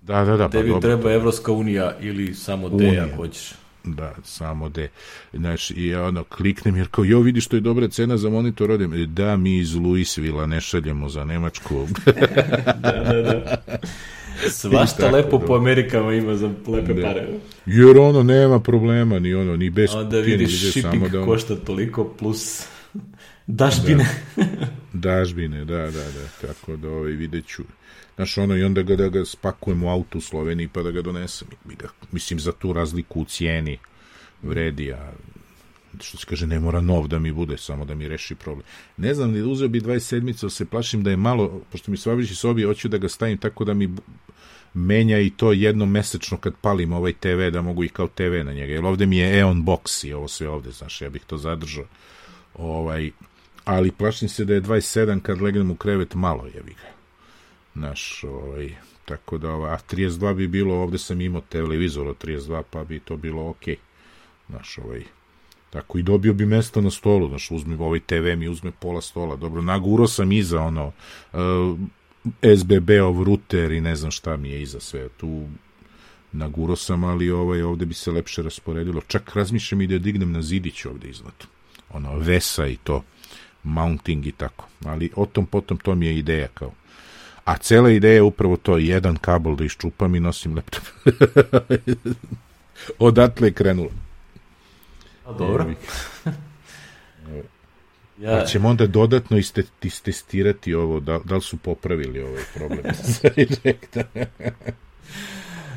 Da, da, da.
Tebi pa, treba Evropska unija ili samo D, ako hoćeš.
Da, samo D. Znači, i ono, kliknem, jer kao, jo, vidi što je dobra cena za monitor, odim, da, mi iz Luisvila ne šaljemo za Nemačku.
da, da, da. Svašta lepo do... po Amerikama ima za lepe da. pare.
Jer ono nema problema, ni ono, ni bez
Onda vidiš shipping samo da ono... košta toliko plus dažbine.
Da. dažbine, da, da, da. Tako da ovaj, vidjet ću. Znaš, ono, i onda ga, da ga spakujem u auto u Sloveniji pa da ga donesem. Mislim, za tu razliku u cijeni vredi, a što se kaže, ne mora nov da mi bude, samo da mi reši problem. Ne znam, uzeo bi 27 se plašim da je malo, pošto mi svabrići sobi, hoću da ga stavim tako da mi menja i to jednom mesečno kad palim ovaj TV, da mogu i kao TV na njega. Jer ovde mi je Eon Box i ovo sve ovde, znaš, ja bih to zadržao. Ovaj, ali plašim se da je 27 kad legnem u krevet malo, jebi ga. Znaš, ovaj, tako da, ovaj, a 32 bi bilo, ovde sam imao televizor od 32, pa bi to bilo okej. Okay. Znaš, ovaj, Tako i dobio bi mesto na stolu, znaš, uzme ovaj TV mi uzme pola stola. Dobro, naguro sam iza ono uh, SBB-ov ruter i ne znam šta mi je iza sve. Tu naguro sam, ali ovaj, ovde bi se lepše rasporedilo. Čak razmišljam i da dignem na zidić ovde iznad. Ono, vesa i to. Mounting i tako. Ali o tom potom to mi je ideja kao. A cela ideja je upravo to, jedan kabel da iščupam i nosim laptop. Odatle je krenulo.
A dobro.
ja... Pa ćemo onda dodatno istestirati ovo, da, da li su popravili ovaj problem sa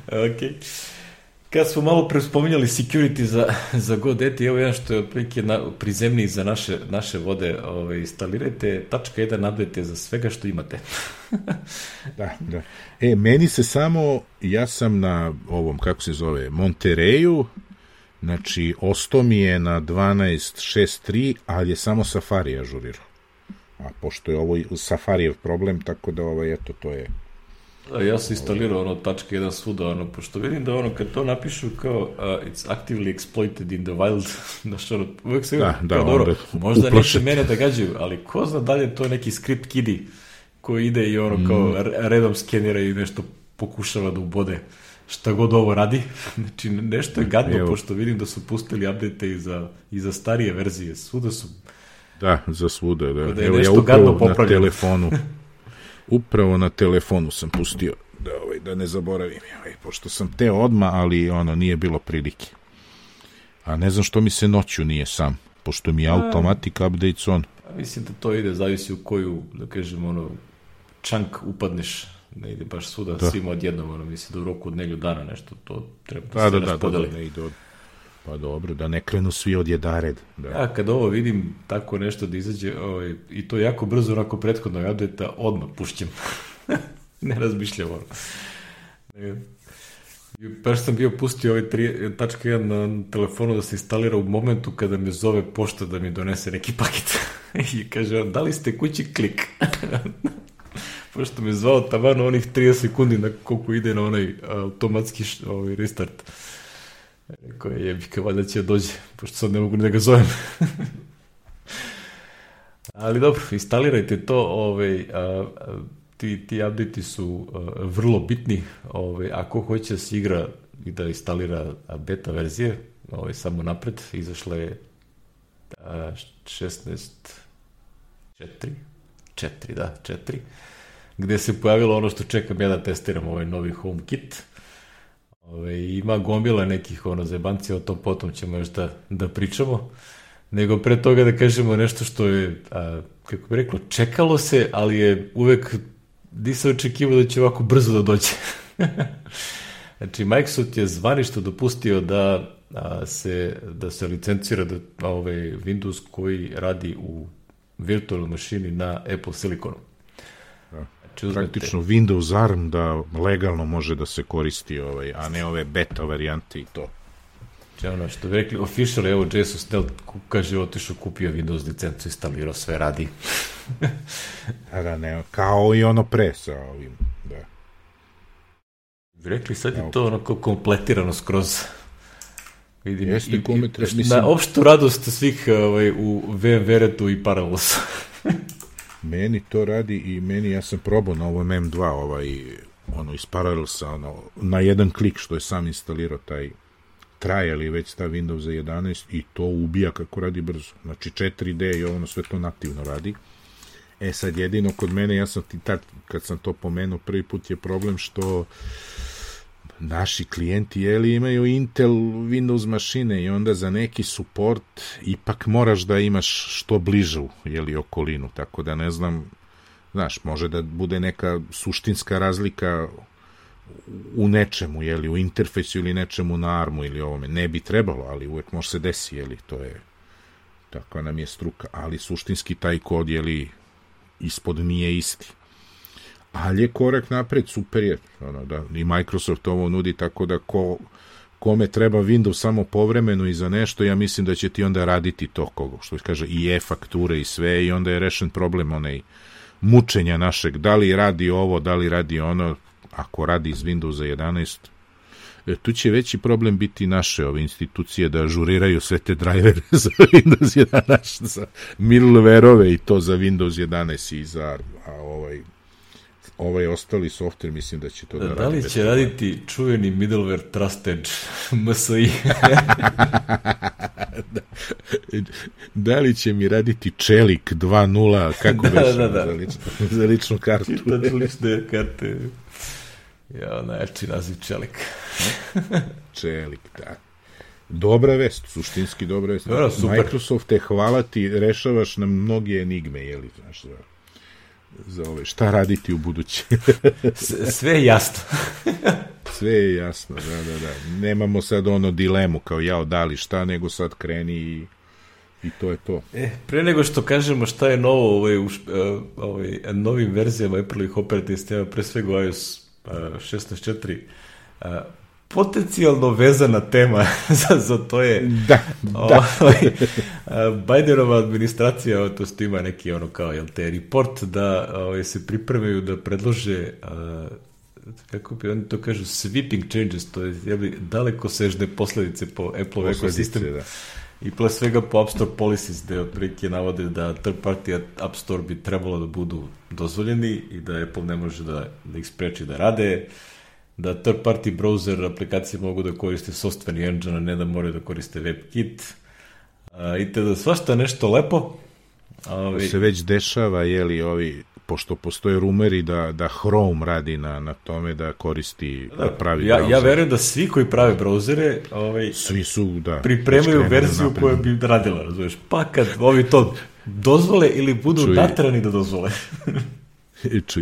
ok. Kad smo malo prespominjali security za, za GoDaddy, evo jedan što je otprilike na, prizemniji za naše, naše vode, ovaj, instalirajte tačka 1 update za svega što imate.
da, da. E, meni se samo, ja sam na ovom, kako se zove, Montereju, Znači, osto mi je na 12.6.3, ali je samo Safari ažurirao. A pošto je ovo Safarijev problem, tako da ovaj, eto, to je...
A ja sam instalirao ono tačka jedan svuda, ono, pošto vidim da ono, kad to napišu kao uh, it's actively exploited in the wild, znaš, ono, uvek se da, da, kao, dobro, možda neće mene da gađaju, ali ko zna da li je to neki script kidi koji ide i ono, kao, mm. redom skenira i nešto pokušava da ubode šta god ovo radi. Znači, nešto je gadno, Evo. pošto vidim da su pustili update i za, i za starije verzije. Svuda su...
Da, za svuda, da. da Evo, ja upravo na telefonu, upravo na telefonu sam pustio da, ovaj, da ne zaboravim. Ovaj, pošto sam te odma, ali ono, nije bilo prilike. A ne znam što mi se noću nije sam, pošto mi je automatic updates on.
Mislim da to ide, zavisi u koju, da kažem, ono, čank upadneš ne ide baš svuda da. svima odjednom, ono, mislim da u roku od nelju dana nešto to treba da, da, da, da, da, ne ide od...
Pa dobro, da ne krenu svi od jedared. Da.
Ja kad ovo vidim tako nešto da izađe, ovaj, i to jako brzo onako prethodno update odmah pušćem. ne razmišljam ono. Baš sam bio pustio ovaj 3.1 na telefonu da se instalira u momentu kada me zove pošta da mi donese neki paket. I kaže, da li ste kući klik? Pošto me zvao tavano onih 30 sekundi na koliko ide na onaj automatski ovaj restart. Rekao je, jebika, valjda će da dođe, pošto sad ne mogu ni da ga zovem. Ali dobro, instalirajte to, ovaj, a, a, ti, ti update su a, vrlo bitni, ovaj, ako hoće da se igra i da instalira beta verzije, ovaj, samo napred, izašla je a, 16 4 4, da, 4 gde se pojavilo ono što čekam ja da testiram, ovaj novi HomeKit. Ove, ima gomila nekih ono zebancija, o tom potom ćemo još da, da pričamo. Nego pre toga da kažemo nešto što je, a, kako bi reklo, čekalo se, ali je uvek nisam očekivao da će ovako brzo da dođe. znači, Microsoft je zvaništo dopustio da a, se, da se licencira da, ovaj Windows koji radi u virtualnoj mašini na Apple Siliconu.
Znači, Praktično Windows ARM da legalno može da se koristi, ovaj, a ne ove beta varijante i to.
Znači ono što bi rekli, official, evo Jason Snell kaže, otišao, kupio Windows licencu, instalirao, sve radi.
a da ne, kao i ono pre sa ovim, da.
Rekli, sad je to onako kompletirano skroz.
Vidim, Jeste, i, kome
treba, mislim... Na opštu radost svih ovaj, u VMware-etu i Parallels.
Meni to radi i meni, ja sam probao na ovom M2, ovaj, ono, iz Parallelsa, ono, na jedan klik što je sam instalirao taj trial i već stav Windows za 11 i to ubija kako radi brzo. Znači 4D i ono sve to nativno radi. E sad jedino kod mene, ja sam ti tad, kad sam to pomenuo, prvi put je problem što naši klijenti jeli, imaju Intel Windows mašine i onda za neki support ipak moraš da imaš što bližu jeli, okolinu, tako da ne znam, znaš, može da bude neka suštinska razlika u nečemu, jeli, u interfejsu ili nečemu na armu ili ovome. Ne bi trebalo, ali uvek može se desi, jeli, to je takva nam je struka, ali suštinski taj kod, jeli, ispod nije isti ali je korak napred, super je, ono, da, i Microsoft ovo nudi, tako da ko, kome treba Windows samo povremeno i za nešto, ja mislim da će ti onda raditi to, kogo, što kaže, i e-fakture i sve, i onda je rešen problem onaj mučenja našeg, da li radi ovo, da li radi ono, ako radi iz Windowsa 11, e, tu će veći problem biti naše ove institucije da ažuriraju sve te drajvere za Windows 11, za middleware-ove i to za Windows 11 i za a, ovaj ovaj ostali softver mislim da će to da,
da
radi. Da
li će raditi čuveni middleware trusted MSI?
da, da li će mi raditi Čelik 2.0, kako da, da, da. Za, ličnu, za ličnu kartu?
Čitati lične karte. Ja, najjači naziv Čelik.
Čelik, da. Dobra vest, suštinski dobra vest.
Dobro, super.
Microsoft te hvala ti, rešavaš nam mnoge enigme, jeli, znaš, da za ove, šta raditi u budući.
Sve je jasno.
Sve je jasno, da, da, da. Nemamo sad ono dilemu kao ja odali šta, nego sad kreni i, i to je to.
E, pre nego što kažemo šta je novo ovaj, u ovaj, novim verzijama Apple-ih operativnih sistema, pre svega iOS 16.4, potencijalno vezana tema za, za to je
da, da.
Ovaj, Bidenova administracija to što ima neki ono kao jel te report da ovaj, se pripremaju da predlože a, kako bi oni to kažu sweeping changes to je jeli, daleko sežne posledice po Apple ekosistem da. i plus svega po App Store policies gde otprilike navode da third party App Store bi trebalo da budu dozvoljeni i da Apple ne može da, da ih spreči da rade da third party browser aplikacije mogu da koriste softveni engine, a ne da moraju da koriste WebKit. I te da svašta nešto lepo.
Ovi... Se već dešava, jeli, ovi, pošto postoje rumeri da, da Chrome radi na, na tome da koristi, da, da pravi
ja, browser. Ja verujem da svi koji prave brauzere ovaj,
svi su, da,
pripremaju verziju koja bi radila, razumeš. Pa kad ovi to dozvole ili budu Čuj, natrani da dozvole.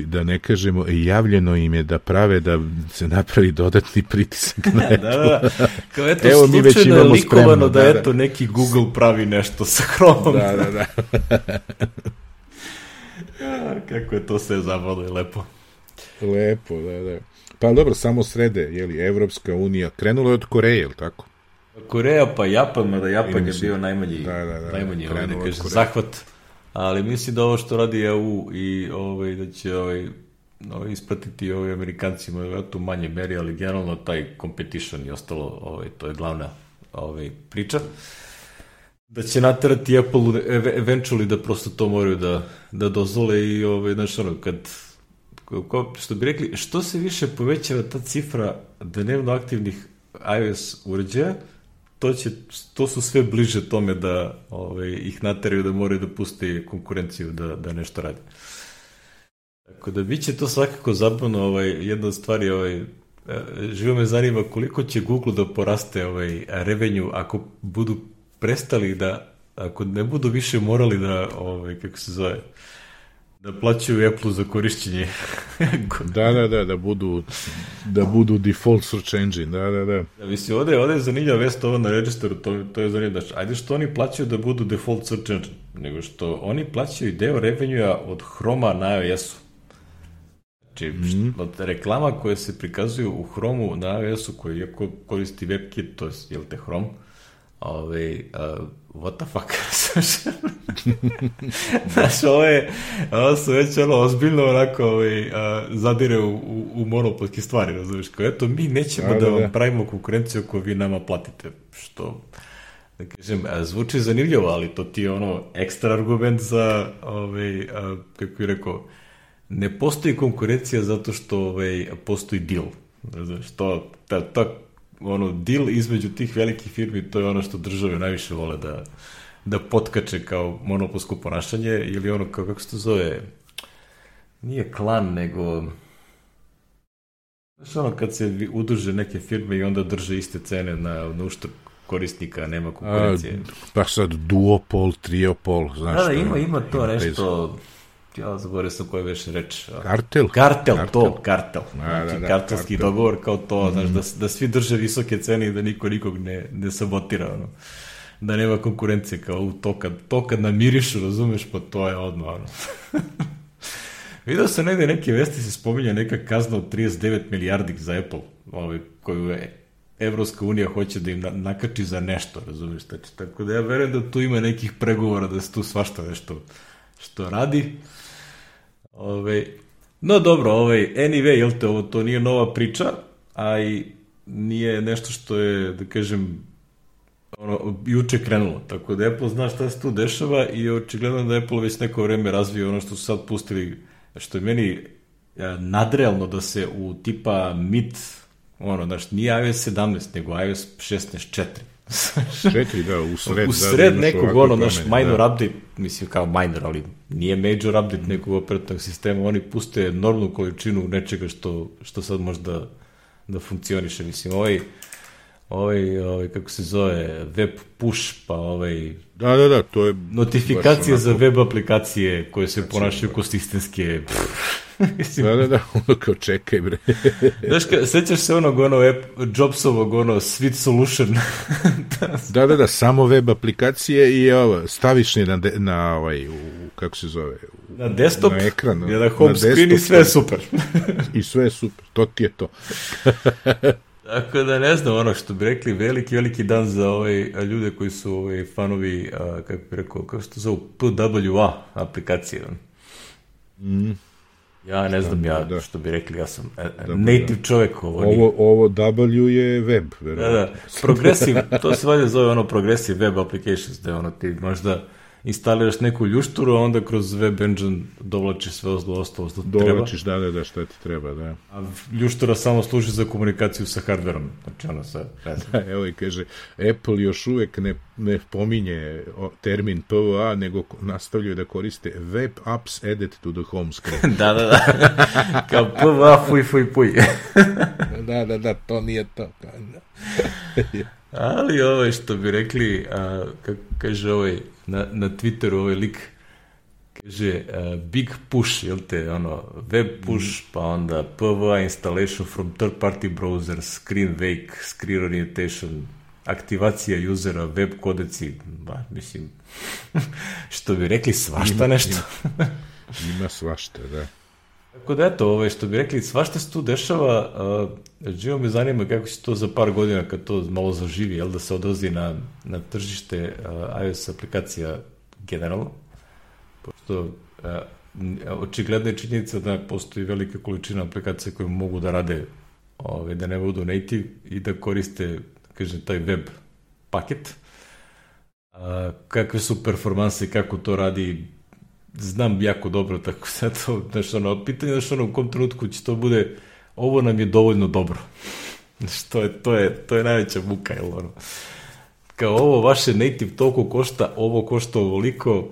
Da ne kažemo, javljeno im je da prave da se napravi dodatni pritisak na
da, da, da. Kao eto, Evo, mi već imamo likovano spremno, da, da, eto neki Google pravi nešto sa Chrome.
Da, da, da.
ja, kako je to sve zabavno i lepo.
Lepo, da, da. Pa dobro, samo srede, je li, Evropska unija, krenula je od Koreje, je li tako?
Koreja pa Japan, mada Japan je bio najmanji,
Da, da, da,
najmanji ovaj,
krenulo
da
od
kaže,
Koreje.
zahvat, ali mislim da ovo što radi EU i ovaj, da će ovaj, ovaj, ispratiti ovaj Amerikancima u tu manje meri, ali generalno taj competition i ostalo, ovaj, to je glavna ovaj, priča. Da će naterati Apple ev- eventually da prosto to moraju da, da dozvole i ovaj, znaš ono, kad ko, što bi rekli, što se više povećava ta cifra dnevno aktivnih iOS uređaja, to, će, to su sve bliže tome da ovaj, ih nateraju da moraju da puste konkurenciju da, da nešto radi. Tako da bit će to svakako zabavno, ovaj, jedna od stvari, ovaj, e, živo me zanima koliko će Google da poraste ovaj, revenju ako budu prestali da, ako ne budu više morali da, ovaj, kako se zove, da plaćaju Apple za korišćenje
Da, da, da, da budu, da budu default search engine, da, da, da.
Ja, mislim, ovde, ovde je zanimljiva vest ovo na registeru, to, to je zanimljivo. Znači, ajde što oni plaćaju da budu default search engine, nego što oni plaćaju deo revenue od Chroma na iOS-u. Znači, mm. od reklama koje se prikazuju u Chromu na iOS-u, koji koristi WebKit, to je, jel te Chrome, Ove, uh, what the fuck? Znaš, ovo je, ovo su već ono ozbiljno onako ove, uh, zadire u, u, u monopolske stvari, razumiješ? Kao, eto, mi nećemo da,
Da,
da, vam
da.
pravimo konkurenciju ako vi nama platite, što da kažem, zvuči zanimljivo, ali to ti je ono ekstra argument za, ovaj, a, kako bih rekao, ne postoji konkurencija zato što ovaj, postoji deal. Znaš, to, ta, ta, ono, deal između tih velikih firmi, to je ono što države najviše vole da, da potkače kao monopolsko ponašanje, ili ono, kao, kako se to zove, nije klan, nego... Znaš ono, kad se udruže neke firme i onda drže iste cene na, na uštrb korisnika, nema
A,
konkurencije.
pa sad duopol, triopol, znaš
Da, da, ima, ima to nešto, ja zaboravio sam koje veš reč.
Kartel?
Kartel,
Kartel.
to, kartel.
Da,
Znači,
da, da,
kartelski
kartel.
dogovor kao to, znaš, da, da svi drže visoke cene i da niko nikog ne, ne sabotira, ono. Da nema konkurencije, kao u to kad, to kad namirišu, razumeš, pa to je odmah, ono. Video sam negde neke vesti se spominja neka kazna od 39 milijardi za Apple, ovaj, koju je Evropska unija hoće da im na, nakači za nešto, razumiješ? Znači, tako da ja verujem da tu ima nekih pregovora da se tu svašta nešto što radi. Ove, no dobro, ovaj, anyway, jel te, ovo to nije nova priča, a i nije nešto što je, da kažem, ono, juče krenulo, tako da Apple zna šta se tu dešava i očigledno da Apple već neko vreme razvije ono što su sad pustili, što je meni nadrealno da se u tipa MIT, ono, znaš, nije iOS 17, nego iOS 16.4.
Četiri, da, u sred.
u
da,
sred
imaš
nekog, ono, naš minor
da.
update, mislim kao minor, ali nije major update nekog operativnog sistema, oni puste enormnu količinu nečega što, što sad možda da funkcioniše, mislim, ovaj, ovaj, ovaj, kako se zove, web push, pa ovaj,
Da, da, da, to je...
notifikacije
baš
za
onako-
web aplikacije koje se ponašaju ko sistemske, mislim,
Da, da, da, ono kao čekaj, bre.
znaš, ka, sećaš se onog, ono, app, Jobsovog, ono, Sweet Solution,
Da, da, da, samo web aplikacije i ovo, staviš je na, de, na ovaj, u, kako se zove, u,
na desktop,
Na ekran,
jedan
na
home screen i sve je
da.
super.
i sve je super, to ti je to.
Tako da ne znam, ono što bi rekli, veliki, veliki dan za ove ljude koji su ovaj, fanovi, a, kako bi rekao, kako se to zove, PWA aplikacije. Mm. Ja ne znam, ja,
da.
što bi rekli, ja sam e, native čovek ovo. nije-
Ovo, ovo W je web,
Da,
verovatno.
da, progressive, to se valjda zove ono progressive web applications, da je ono ti možda instaliraš neku ljušturu, a onda kroz web engine dovlačiš sve ostalo, što ti treba.
Dovlačiš, da, da, da, šta ti treba, da.
A ljuštura samo služi za komunikaciju sa hardverom. Znači ono sa, znam,
Evo i kaže, Apple još uvek ne, ne pominje termin PWA, nego nastavljaju da koriste web apps added to the home screen.
da, da, da. Kao PVA, fuj, fuj, puj.
da, da, da, to nije to. Da.
Ali ovaj što bi rekli, a, kako kaže ovaj, na, na Twitteru ovaj lik, kaže a, big push, jel te, ono, web push, pa onda PVA installation from third party browser, screen wake, screen orientation, aktivacija usera, web kodeci, ba, mislim, što bi rekli, svašta nešto.
Ima svašta, da.
Tako da eto, ovaj, što bi rekli, svašta se tu dešava, uh, živo me zanima kako će to za par godina kad to malo zaživi, jel da se odrazi na, na tržište uh, iOS aplikacija generalno, pošto uh, očigledna je činjenica da postoji velika količina aplikacija koje mogu da rade ove, da ne budu native i da koriste, kažem, taj web paket. A, kakve su performanse kako to radi, znam jako dobro, tako da to, znaš, ono, pitanje, znaš, ono, u kom trenutku će to bude, ovo nam je dovoljno dobro. Znaš, to je, to je, to je najveća muka, jel, ono. Kao ovo vaše native toliko košta, ovo košta ovoliko,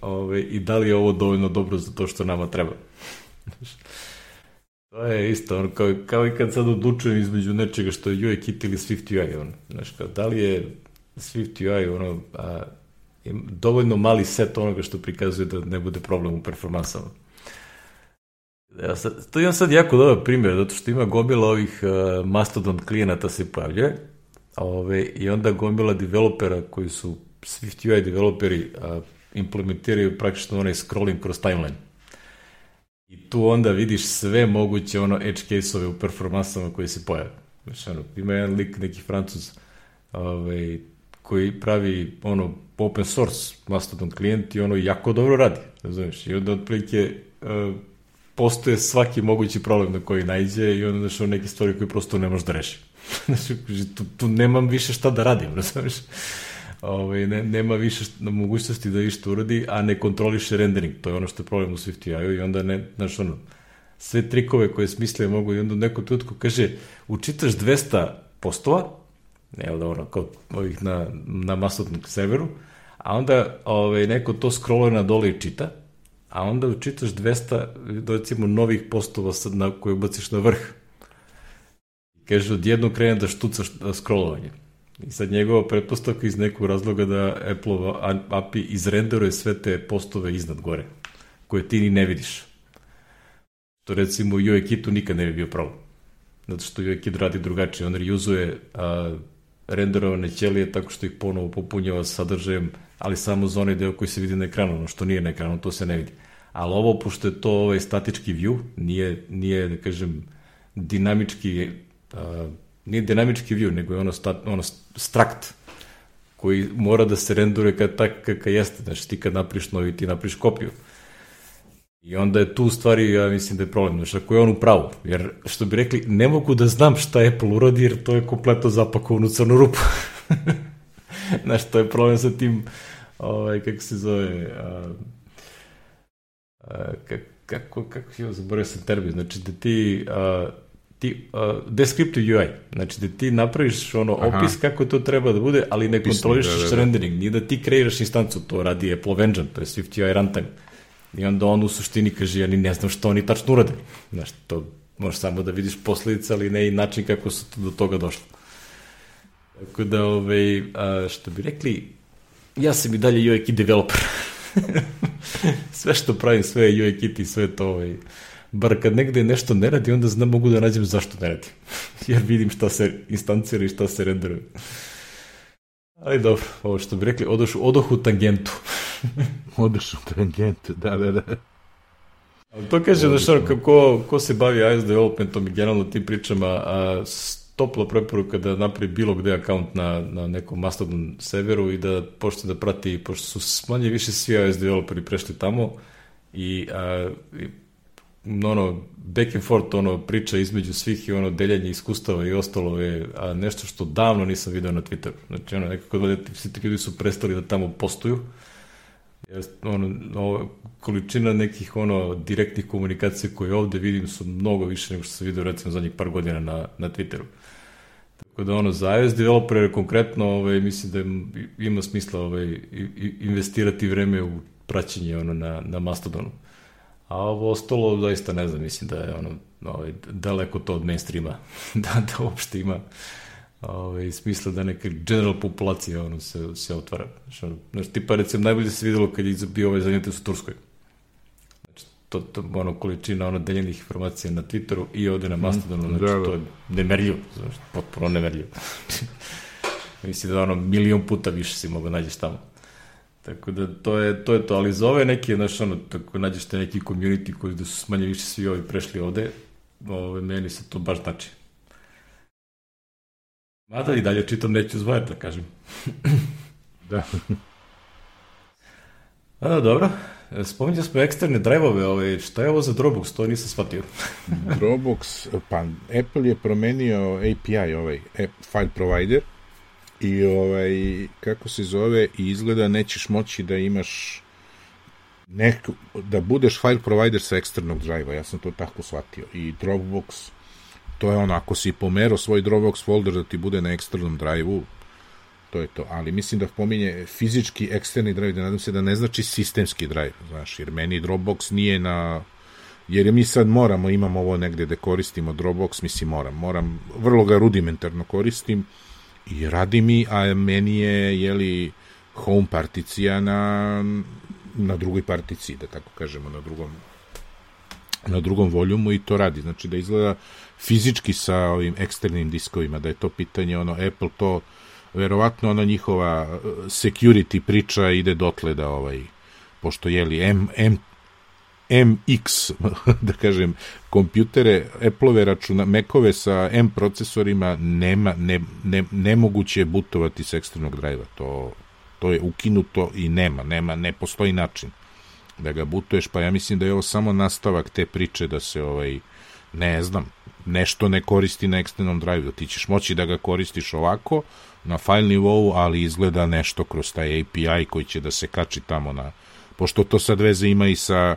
ove, i da li je ovo dovoljno dobro za to što nama treba. to je isto, ono, kao, kao i kad sad odlučujem između nečega što je UIKit ili Swift UI, ono, znaš, kao, da li je Swift UI, ono, a, dovoljno mali set onoga što prikazuje da ne bude problem u performansama. Ja sad, to imam sad jako dobar primjer, zato što ima gomila ovih uh, Mastodon klijenata se pojavljuje, ove, i onda gomila developera koji su Swift UI developeri uh, implementiraju praktično onaj scrolling kroz timeline. I tu onda vidiš sve moguće ono edge case-ove u performansama koji se pojave. Znači, ono, ima jedan lik, neki francuz, ovaj, koji pravi ono open source Mastodon klijent i ono jako dobro radi, razumiješ? I onda otprilike uh, postoje svaki mogući problem na koji najde i onda znači neke stvari koje prosto ne možeš da reši. znači, tu, tu nemam više šta da radim, razumiješ? ovaj, ne, nema više mogućnosti da išta uradi, a ne kontroliše rendering. To je ono što je problem u SwiftUI-u i onda ne, znaš ono, sve trikove koje smisle mogu i onda u nekom tutku kaže, učitaš 200 postova, ne, da ono, kao ovih na, na masotnom serveru, a onda ovaj, neko to scrolluje na dole i čita, a onda učitaš 200, recimo, novih postova sad na, koje ubaciš na vrh. Kaže, odjedno krene da štucaš scrollovanje. I sad njegova pretpostavka iz nekog razloga da Apple API izrenderuje sve te postove iznad gore, koje ti ni ne vidiš. To recimo u UIKit-u nikad ne bi bio problem. Zato što UIKit radi drugačije. On reuzuje renderovane ćelije tako što ih ponovo popunjava sadržajem, ali samo za onaj deo koji se vidi na ekranu, ono što nije na ekranu, to se ne vidi. Ali ovo, pošto je to ovaj statički view, nije, nije da kažem, dinamički a, nije dinamički view, nego je ono, stat, ono strakt koji mora da se rendure kad tak kakav jeste. Znači ti kad napriš novi, ti napriš kopiju. I onda je tu u stvari, ja mislim da je problem, znači ako je on u pravu, jer što bi rekli, ne mogu da znam šta Apple uradi, jer to je kompletno zapakovano u crnu rupu. znači, to je problem sa tim, ovaj, kako se zove, a, a, kako, kako, je zaboravio sam termin, znači da ti a, ti, uh, descriptive UI, znači da ti napraviš ono Aha. opis kako to treba da bude, ali ne kontrolišeš da, da, da. rendering, nije da ti kreiraš instancu, to radi Apple Engine, to je Swift UI runtime. I onda on u suštini kaže, ja ni ne znam što oni tačno urade. Znaš, to možeš samo da vidiš posledice, ali ne i način kako su do toga došli. Tako da, ovaj, a, što bi rekli, ja sam i dalje UI kit developer. sve što pravim, sve je UI kit i sve to ovaj, bar kad negde nešto ne radi, onda znam mogu da nađem zašto ne radi. Jer vidim šta se instancira i šta se renderuje. Ali dobro, ovo što bi rekli, odoš, odoh u tangentu.
odoš u tangentu, da, da, da.
Ali to kaže da što, ko, ko se bavi iOS developmentom i generalno tim pričama, a, toplo preporuka da napravi bilo gde akaunt na, na nekom Mastodon serveru i da počne da prati, pošto su manje više svi iOS developeri prešli tamo i, a, i ono, back and forth, ono, priča između svih i ono, deljanje iskustava i ostalo je a nešto što davno nisam video na Twitteru. Znači, ono, nekako da svi ti ljudi su prestali da tamo postuju. Jer, ono, ovo, količina nekih, ono, direktnih komunikacija koje ovde vidim su mnogo više nego što sam video, recimo, zadnjih par godina na, na Twitteru. Tako da, ono, za iOS developere konkretno, ovaj, mislim da ima smisla ovaj, investirati vreme u praćenje, ono, na, na Mastodonu. A ovo ostalo, zaista ne znam, mislim da je ono, ovaj, daleko to od mainstreama, da, da uopšte ima ovaj, smisla da neka general populacija ono, se, se otvara. Ono, znači, tipa, recimo, najbolje se videlo kad je bio ovaj zanimljiv u Turskoj. Znači, to, to ono, količina ono, deljenih informacija na Twitteru i ovde na mhm. Mastodonu, znači, da, da. to je nemerljivo, znači, potpuno nemerljivo. mislim da ono, milion puta više si mogo nađeš tamo. Tako da to je to, je to. ali za ove neke, znaš, ono, tako nađeš te neki community koji da su smanje više svi ovi prešli ovde, ove, meni se to baš znači. Mada i dalje čitam neću zvajati, da kažem.
da.
A, dobro. Spominjali smo eksterne drajvove, ovaj, šta je ovo za Dropbox, to nisam shvatio.
Dropbox, pa Apple je promenio API, ovaj, file provider, i ovaj, kako se zove, i izgleda nećeš moći da imaš neku, da budeš file provider sa eksternog drive ja sam to tako shvatio. I Dropbox, to je ono, ako si pomerao svoj Dropbox folder da ti bude na eksternom drive to je to. Ali mislim da pominje fizički eksterni drive, da nadam se da ne znači sistemski drive, znaš, jer meni Dropbox nije na jer mi sad moramo, imamo ovo negde da koristimo Dropbox, mislim moram, moram, vrlo ga rudimentarno koristim i radi mi, a meni je, jeli, home particija na, na drugoj particiji, da tako kažemo, na drugom na drugom voljumu i to radi. Znači da izgleda fizički sa ovim eksternim diskovima, da je to pitanje, ono, Apple to verovatno ona njihova uh, security priča ide dotle da ovaj pošto je li M, M MX, da kažem, kompjutere, Apple-ove računa, Mac-ove sa M procesorima nema, ne, ne, nemoguće butovati s eksternog drajva. To, to je ukinuto i nema, nema, ne postoji način da ga butuješ, pa ja mislim da je ovo samo nastavak te priče da se ovaj, ne znam, nešto ne koristi na eksternom drajvu, ti ćeš moći da ga koristiš ovako, na file nivou, ali izgleda nešto kroz taj API koji će da se kači tamo na, pošto to sad veze ima i sa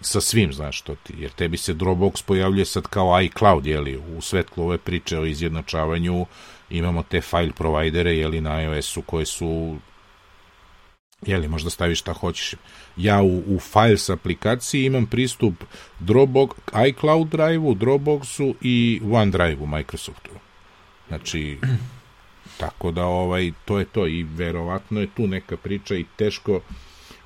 sa svim, znaš što ti, jer tebi se Dropbox pojavljuje sad kao iCloud, jeli, u svetlu ove priče o izjednačavanju. Imamo te file provajdere, jeli, na iOS-u koje su jeli, možda staviš šta hoćeš. Ja u, u Files aplikaciji imam pristup Dropbox, iCloud drive-u, Dropboxu i OneDrive-u Microsoftu. Znači, Tako da ovaj to je to i verovatno je tu neka priča i teško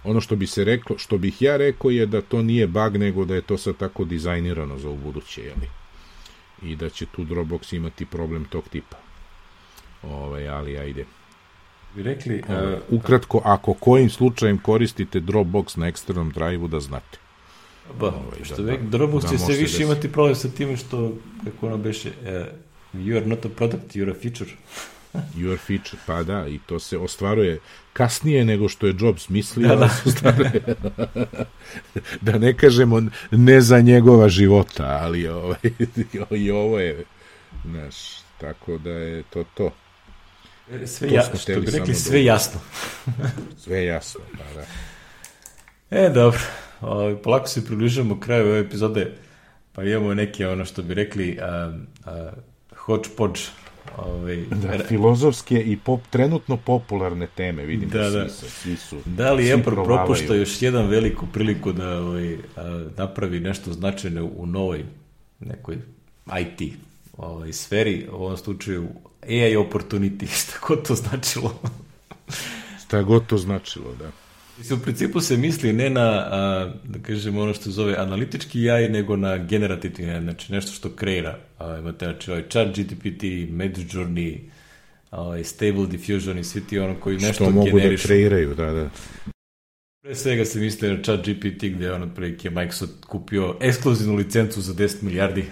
ono što bi se reklo, što bih ja rekao je da to nije bug nego da je to sad tako dizajnirano za ubuduće, jeli? I da će tu Dropbox imati problem tog tipa. Ovaj, ali ajde.
Bi rekli...
Uh, ukratko, ako kojim slučajem koristite Dropbox na eksternom drive-u, da znate.
Ba, ovaj, što da, da, Dropbox da, će se više da imati problem sa tim što, kako ono beše, uh, you are not a product, you're a feature.
Your feature, pa da, i to se ostvaruje kasnije nego što je Jobs mislio. Da, da. da ne kažemo ne za njegova života, ali ovaj, i ovo je, znaš, tako da je to to.
Sve to ja, što bi rekli, sve da, jasno.
sve jasno, pa da.
E, dobro, o, polako se približamo kraju ove epizode, pa imamo neke, ono što bi rekli, a, a, hodgepodge
Ovaj, da, filozofske i pop, trenutno popularne teme, vidim da, da. Svi, su, svi su
Da li Apple propušta još jedan veliku priliku da ovaj, a, napravi nešto značajno u novoj nekoj IT ovaj, sferi, u ovom slučaju AI opportunity, šta god to značilo.
šta god to značilo, da.
Mislim, u principu se misli ne na, a, da kažemo, ono što zove analitički jaj, nego na generativni jaj, znači nešto što kreira. A, imate, znači, ovaj chat GPT, Midjourney, ovaj, Stable Diffusion i svi ti ono koji nešto
što mogu da generišu. da kreiraju, da, da.
Pre svega se misli na chat GPT gde je ono prilike Microsoft kupio ekskluzivnu licencu za 10 milijardi.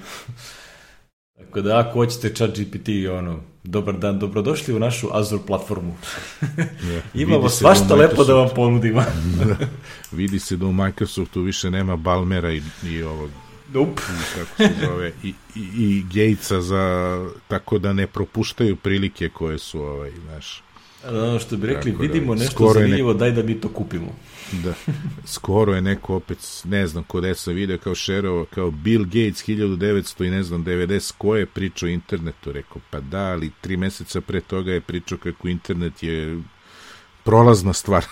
Tako da ako hoćete chat GPT, ono, dobar dan, dobrodošli u našu Azure platformu. Yeah. Imamo svašta da lepo da vam ponudimo.
da, vidi se da u Microsoftu više nema Balmera i, i ovog
Nope.
kako se zove, i, i, i Gatesa za, tako da ne propuštaju prilike koje su, ovaj, znaš,
Ono što bi rekli, Tako vidimo da, nešto zanimljivo, neko... daj da mi to kupimo.
Da, skoro je neko opet, ne znam kod sam video kao šerovo, kao Bill Gates 1900 i ne znam 90 ko je pričao o internetu, rekao pa da, ali tri meseca pre toga je pričao kako internet je prolazna stvar.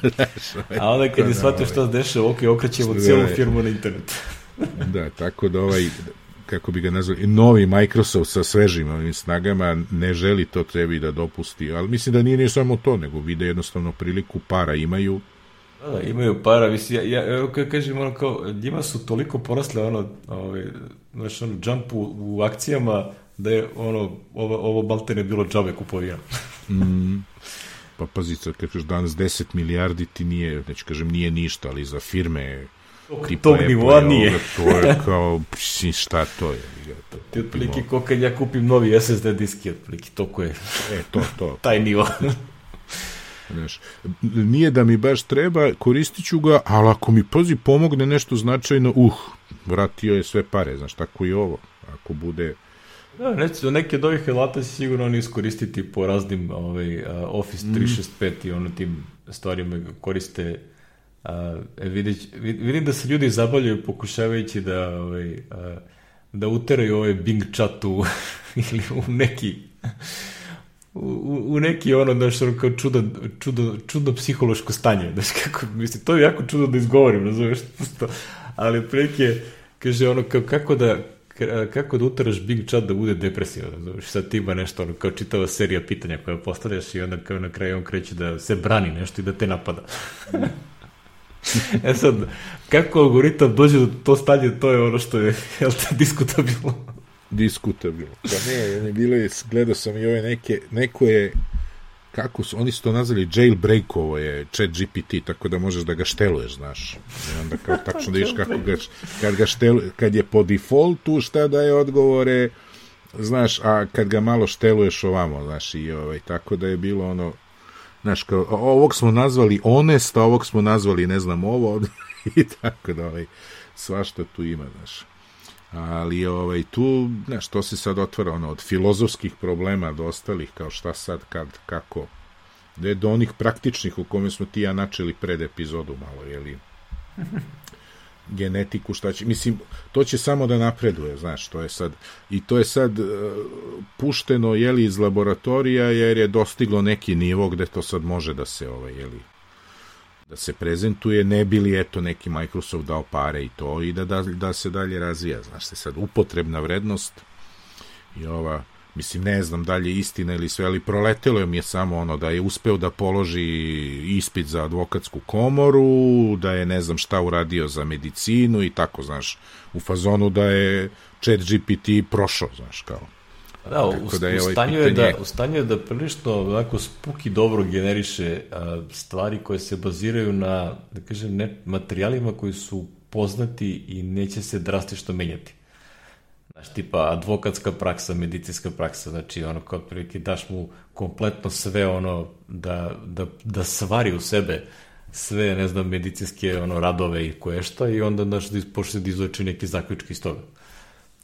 A onda kad je shvatio što se dešava, ok, okrećemo cijelu firmu na internet.
da, tako da ovaj, kako bi ga nazvali, novi Microsoft sa svežim ovim snagama ne želi to trebi da dopusti, ali mislim da nije ni samo to, nego vide jednostavno priliku, para imaju.
Da, da imaju para, mislim, ja, ja evo kada kažem, ono kao, njima su toliko porasle, ono, ovaj, znaš, ono, jump u, u akcijama, da je, ono, ovo, ovo balte ne bilo džabe kupovina.
mm. Pa pazi, sad kažeš danas 10 milijardi ti nije, neću kažem nije ništa, ali za firme
tipa tog nivoa nije.
to je kao, psi, šta to je?
To, ti otprilike ko kad ja kupim novi SSD diski, otprilike to je.
E, to, to.
taj nivo.
Znaš, nije da mi baš treba, koristit ću ga, ali ako mi pazi pomogne nešto značajno, uh, vratio je sve pare, znaš, tako i ovo. Ako bude...
Da, neće, neke od ovih alata si sigurno oni iskoristiti po raznim ovaj, Office 365 mm. i ono tim stvarima koriste uh, vidić, vidim da se ljudi zabavljaju pokušavajući da ovaj, uh, da uteraju ovaj Bing chat u, ili u neki u, u neki ono, znaš, ono kao čudo, čudo, čudno psihološko stanje, znaš, kako, mislim, to je jako čudno da izgovorim, razumeš, pusto, ali prilike, kaže ono, kao, kako da, kako da utaraš Bing chat da bude depresivan, razumeš, sad ti ima nešto, ono, kao čitava serija pitanja koja postavljaš i onda kao na kraju on kreće da se brani nešto i da te napada. e sad, kako algoritam dođe do to stanje, to je ono što je, jel te, diskutabilno
diskutabilno. Pa ne, ne bilo je, gledao sam i ove neke, neko je, kako su, oni su to nazvali jailbreakovo je chat GPT, tako da možeš da ga šteluješ, znaš. I onda kao tačno da viš kako ga, kad ga štel, kad je po defaultu šta daje odgovore, znaš, a kad ga malo šteluješ ovamo, znaš, i ovaj, tako da je bilo ono, znaš, kao, ovog smo nazvali honest, a ovog smo nazvali, ne znam, ovo, i tako da, ovaj, svašta tu ima, znaš. Ali ovaj, tu, znaš, to se sad otvara ono, od filozofskih problema do ostalih, kao šta sad, kad, kako, da je do onih praktičnih u kome smo ti ja načeli pred epizodu malo, jeli, genetiku, šta će, mislim, to će samo da napreduje, znaš, to je sad, i to je sad pušteno, jeli, iz laboratorija, jer je dostiglo neki nivo gde to sad može da se, ovaj, jeli, da se prezentuje, ne bili eto neki Microsoft dao pare i to i da, da, da se dalje razvija. Znaš se sad, upotrebna vrednost i ova, mislim, ne znam da li je istina ili sve, ali proletelo mi je samo ono da je uspeo da položi ispit za advokatsku komoru, da je ne znam šta uradio za medicinu i tako, znaš, u fazonu da je chat GPT prošao, znaš, kao.
Da, u, da je u, ovaj stanju je da, u stanju je da prilično onako spuki dobro generiše a, stvari koje se baziraju na, da kažem, ne, materijalima koji su poznati i neće se drastično menjati. Znaš, tipa advokatska praksa, medicinska praksa, znači ono kao prilike daš mu kompletno sve ono da, da, da svari u sebe sve, ne znam, medicinske ono radove i koje šta i onda znaš, da počne da izvoči neki zaključki iz toga.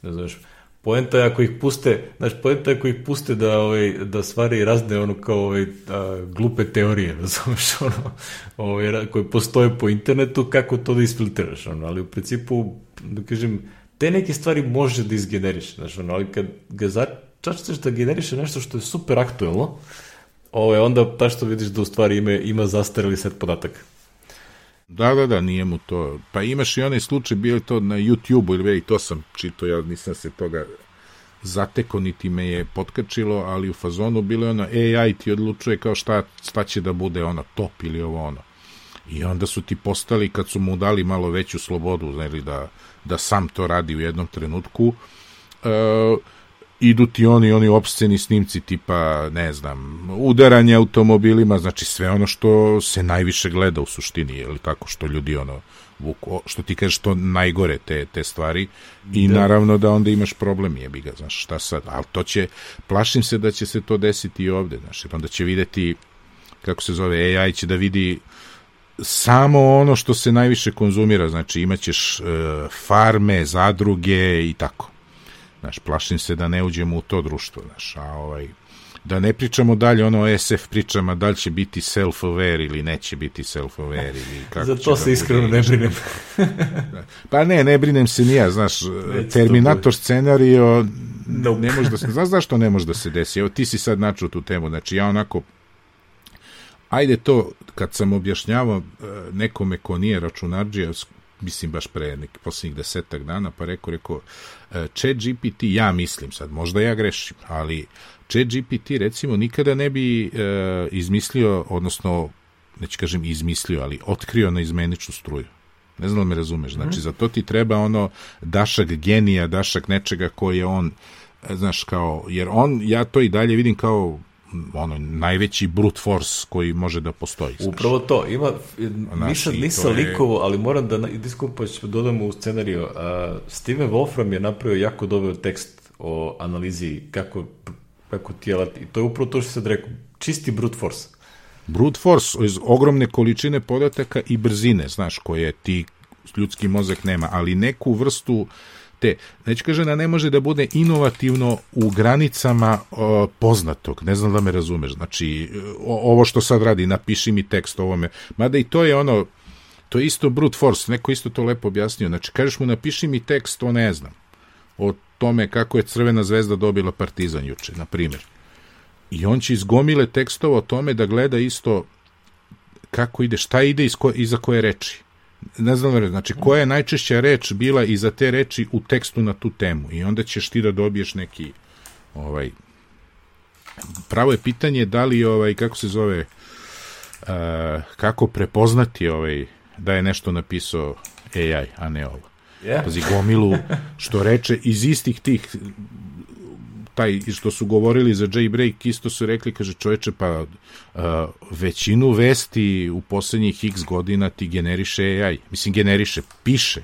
Da znaš, poenta je ako ih puste, znaš, poenta je ako ih puste da, ovaj, da stvari razne ono kao ovaj, a, glupe teorije, razumeš, ono, ovaj, koje postoje po internetu, kako to da isfiltriraš, ono, ali u principu, da kažem, te neke stvari može da izgeneriš, znaš, ono, ali kad ga začneš da generiše nešto što je super aktuelno, ovaj, onda ta što vidiš da u stvari ima, ima zastareli set podataka.
Da, da, da, nije mu to. Pa imaš i onaj slučaj, bio to na YouTube-u ili i to sam čito, ja nisam se toga zateko, niti me je potkačilo, ali u fazonu bilo je ono, AI ti odlučuje kao šta, šta će da bude ono top ili ovo ono. I onda su ti postali, kad su mu dali malo veću slobodu, znači da, da sam to radi u jednom trenutku, uh, idu ti oni oni opsceni snimci tipa, ne znam, udaranje automobilima, znači sve ono što se najviše gleda u suštini, ili tako što ljudi ono vuku, što ti kažeš to najgore te, te stvari i da. naravno da onda imaš problem jebi ga, znaš šta sad, ali to će, plašim se da će se to desiti i ovde, znaš, onda će videti kako se zove, AI će da vidi samo ono što se najviše konzumira, znači imaćeš uh, farme, zadruge i tako Znaš, plašim se da ne uđemo u to društvo, znaš, a ovaj, da ne pričamo dalje ono o SF pričama, da li će biti self-aware ili neće biti self-aware ili kako
Za to da se da iskreno ne brinem.
pa ne, ne brinem se nija, znaš, Neće Terminator scenario nope. ne može da se, znaš zašto ne može da se desi? Evo ti si sad načuo tu temu, znači ja onako ajde to, kad sam objašnjavao e, nekome ko nije računarđija, mislim baš pre neki poslednjih desetak dana, pa rekao, rekao, e, chat GPT, ja mislim sad, možda ja grešim, ali chat GPT recimo nikada ne bi e, izmislio, odnosno, neću kažem izmislio, ali otkrio na izmeničnu struju. Ne znam da me razumeš, znači mm. za to ti treba ono dašak genija, dašak nečega koji je on, e, znaš, kao, jer on, ja to i dalje vidim kao ono, najveći brute force koji može da postoji. Znaš.
Upravo to, ima, mi sad nisam je... likovo, ali moram da diskupać, dodamo u scenariju, uh, Steven Wolfram je napravio jako dobar tekst o analizi kako, kako tijela, i to je upravo to što sad rekao, čisti brute force.
Brute force iz ogromne količine podataka i brzine, znaš, koje ti ljudski mozak nema, ali neku vrstu te, neću kaže da ne može da bude inovativno u granicama o, poznatog, ne znam da me razumeš, znači o, ovo što sad radi, napiši mi tekst ovome, mada i to je ono, to je isto brute force, neko isto to lepo objasnio, znači kažeš mu napiši mi tekst, to ne znam, o tome kako je Crvena zvezda dobila Partizan juče, na primjer. I on će izgomile tekstova o tome da gleda isto kako ide, šta ide iz ko, iza koje reči ne znam, znači koja je najčešća reč bila iza te reči u tekstu na tu temu i onda ćeš ti da dobiješ neki ovaj pravo je pitanje da li ovaj kako se zove uh, kako prepoznati ovaj da je nešto napisao AI, a ne ovo. Yeah. Pazi, gomilu, što reče, iz istih tih taj što su govorili za Jailbreak isto su rekli, kaže čoveče, pa uh, većinu vesti u poslednjih x godina ti generiše AI. Mislim, generiše, piše.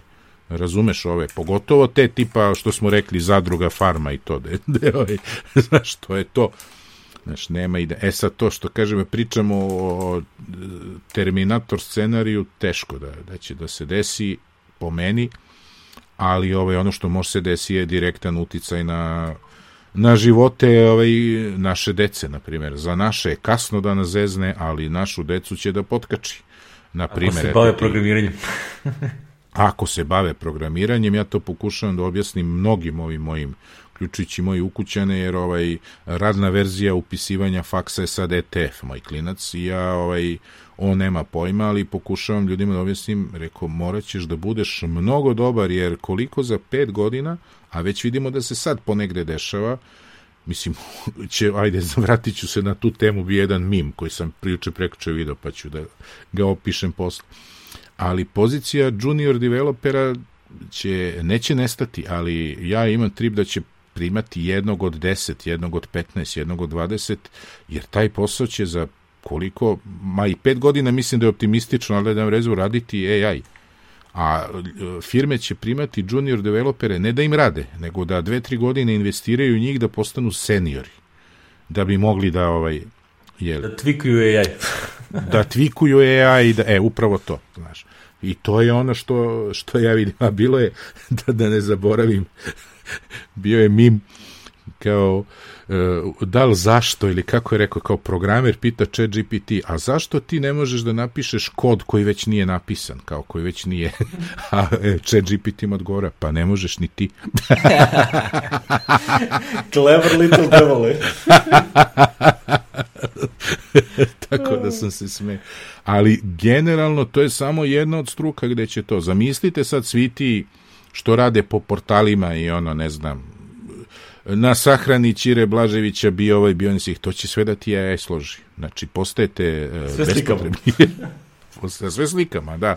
Razumeš ove, pogotovo te tipa što smo rekli zadruga farma i to, da de, ovaj, znaš, to je to. Znaš, nema ide. E sad to što kažemo, pričamo o Terminator scenariju, teško da, da će da se desi po meni, ali ovaj, ono što može se desi je direktan uticaj na na živote ovaj, naše dece, na primjer. Za naše je kasno da nas zezne, ali našu decu će da potkači. Na primjer,
Ako se bave programiranjem.
ako se bave programiranjem, ja to pokušavam da objasnim mnogim ovim mojim uključujući moji ukućane, jer ovaj radna verzija upisivanja faksa je sad ETF, moj klinac, i ja ovaj, on nema pojma, ali pokušavam ljudima da objasnim, rekao, morat ćeš da budeš mnogo dobar, jer koliko za pet godina, a već vidimo da se sad ponegde dešava, mislim, će, ajde, vratit ću se na tu temu, bi jedan mim koji sam prijuče prekuče video, pa ću da ga opišem posle. Ali pozicija junior developera će, neće nestati, ali ja imam trip da će primati jednog od 10, jednog od 15, jednog od 20, jer taj posao će za koliko, ma i pet godina mislim da je optimistično, ali da rezu raditi AI. A e, firme će primati junior developere ne da im rade, nego da dve, tri godine investiraju u njih da postanu seniori. Da bi mogli da ovaj,
je da tvikuju AI.
da tvikuju AI, da, e, upravo to, znaš. I to je ono što, što ja vidim, a bilo je, da, da ne zaboravim, bio je mim kao uh, da li zašto ili kako je rekao kao programer pita chat GPT a zašto ti ne možeš da napišeš kod koji već nije napisan kao koji već nije? A e, chat GPT im odgovara pa ne možeš ni ti.
Clever little devil eh?
tako da sam se sme ali generalno to je samo jedna od struka gde će to. Zamislite sad svi ti što rade po portalima i ono, ne znam, na sahrani Čire Blaževića bio ovaj bio ih, to će sve da ti AI složi. Znači, postajete uh, sve bespotrebni. sve slikama, da.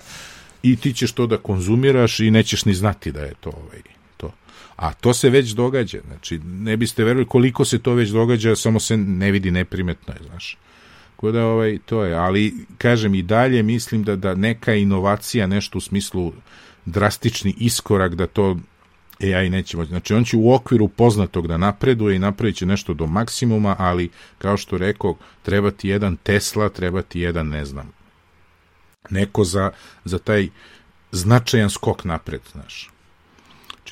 I ti ćeš to da konzumiraš i nećeš ni znati da je to ovaj, to. A to se već događa. Znači, ne biste verovali koliko se to već događa, samo se ne vidi neprimetno je, znaš. Tako da, ovaj, to je. Ali, kažem, i dalje mislim da, da neka inovacija, nešto u smislu drastični iskorak da to AI neće moći. Znači, on će u okviru poznatog da napreduje i napravit će nešto do maksimuma, ali, kao što rekao, treba ti jedan Tesla, treba ti jedan, ne znam, neko za, za taj značajan skok napred, znaš.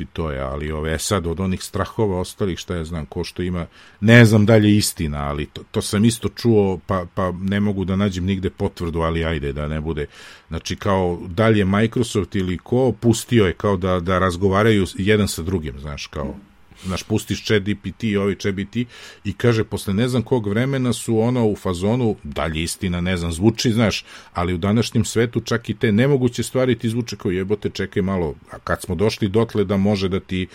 Znači to je, ali ove sad od onih strahova ostalih, šta ja znam, ko što ima, ne znam dalje istina, ali to, to sam isto čuo, pa, pa ne mogu da nađem nigde potvrdu, ali ajde da ne bude. Znači kao dalje Microsoft ili ko pustio je kao da, da razgovaraju jedan sa drugim, znaš, kao naš pustiš chat GPT i ovaj chat GPT i kaže posle ne znam kog vremena su ono u fazonu, dalje istina, ne znam, zvuči, znaš, ali u današnjem svetu čak i te nemoguće stvari ti zvuče kao jebote, čekaj malo, a kad smo došli dotle da može da ti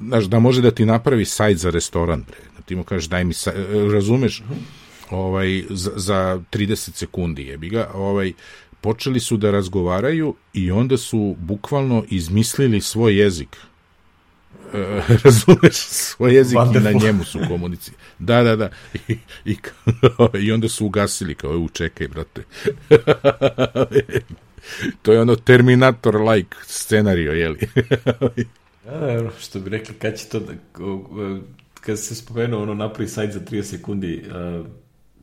znaš, da može da ti napravi sajt za restoran, bre. Da ti mu kažeš daj mi sajt, razumeš, ovaj, za, za 30 sekundi jebi ga, ovaj, počeli su da razgovaraju i onda su bukvalno izmislili svoj jezik razumeš, svoj jezik Wonderful. i na njemu su komunici. Da, da, da. I, i, i onda su ugasili, kao, u, čekaj, brate. to je ono Terminator-like scenario, jeli?
ja, što bi rekli, kad će to da, kad se spomenuo ono napravi sajt za 30 sekundi,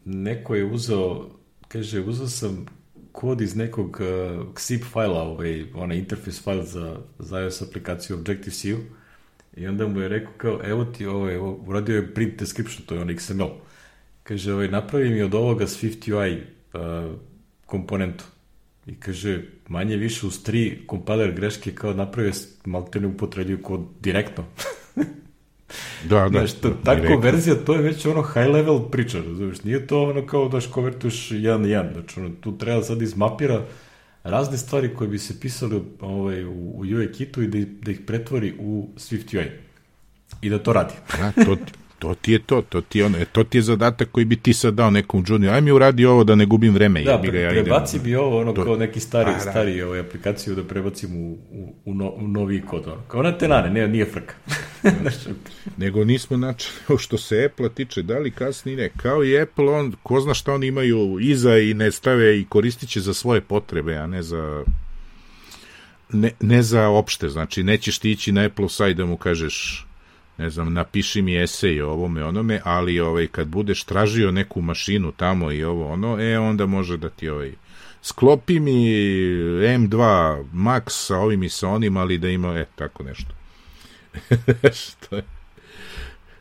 neko je uzeo, kaže, uzeo sam kod iz nekog uh, XIP fajla, ovaj, onaj interfejs fajl za, za iOS aplikaciju Objective-C i onda mu je rekao kao, evo ti ovaj, uradio je print description, to je on XML. Kaže, ovaj, napravi mi od ovoga Swift UI uh, komponentu. I kaže, manje više uz tri kompiler greške kao napravio malte ne kod direktno.
Da, da.
Znaš, to, ta direktno. konverzija, to je već ono high level priča, znaš, nije to ono kao daš konvertuješ jedan na jedan, znači ono, tu treba sad izmapira razne stvari koje bi se pisali ovaj, u, u UI kitu i da, da ih pretvori u Swift UI. I da to radi.
Da, to, To ti je to, to ti je, ono, to ti je zadatak koji bi ti sad dao nekom junior. Aj mi uradi ovo da ne gubim vreme.
Da, pre, ja prebaci bi ovo ono to... kao neki stari, A, da. stari ovaj, aplikaciju da prebacim u, u, u, no, u novi kod. Ono. Kao na tenane, ne, nije frka.
Nego nismo načeli, što se Apple tiče, da li kasnije ne. Kao i Apple, on, ko zna šta oni imaju iza i ne stave i koristit će za svoje potrebe, a ne za ne, ne za opšte, znači nećeš ti ići na Apple site da mu kažeš ne znam, napiši mi esej o ovome onome, ali ovaj, kad budeš tražio neku mašinu tamo i ovo ono, e, onda može da ti ovaj, sklopi mi M2 Max sa ovim i sa onim, ali da ima, e, tako nešto. Što je?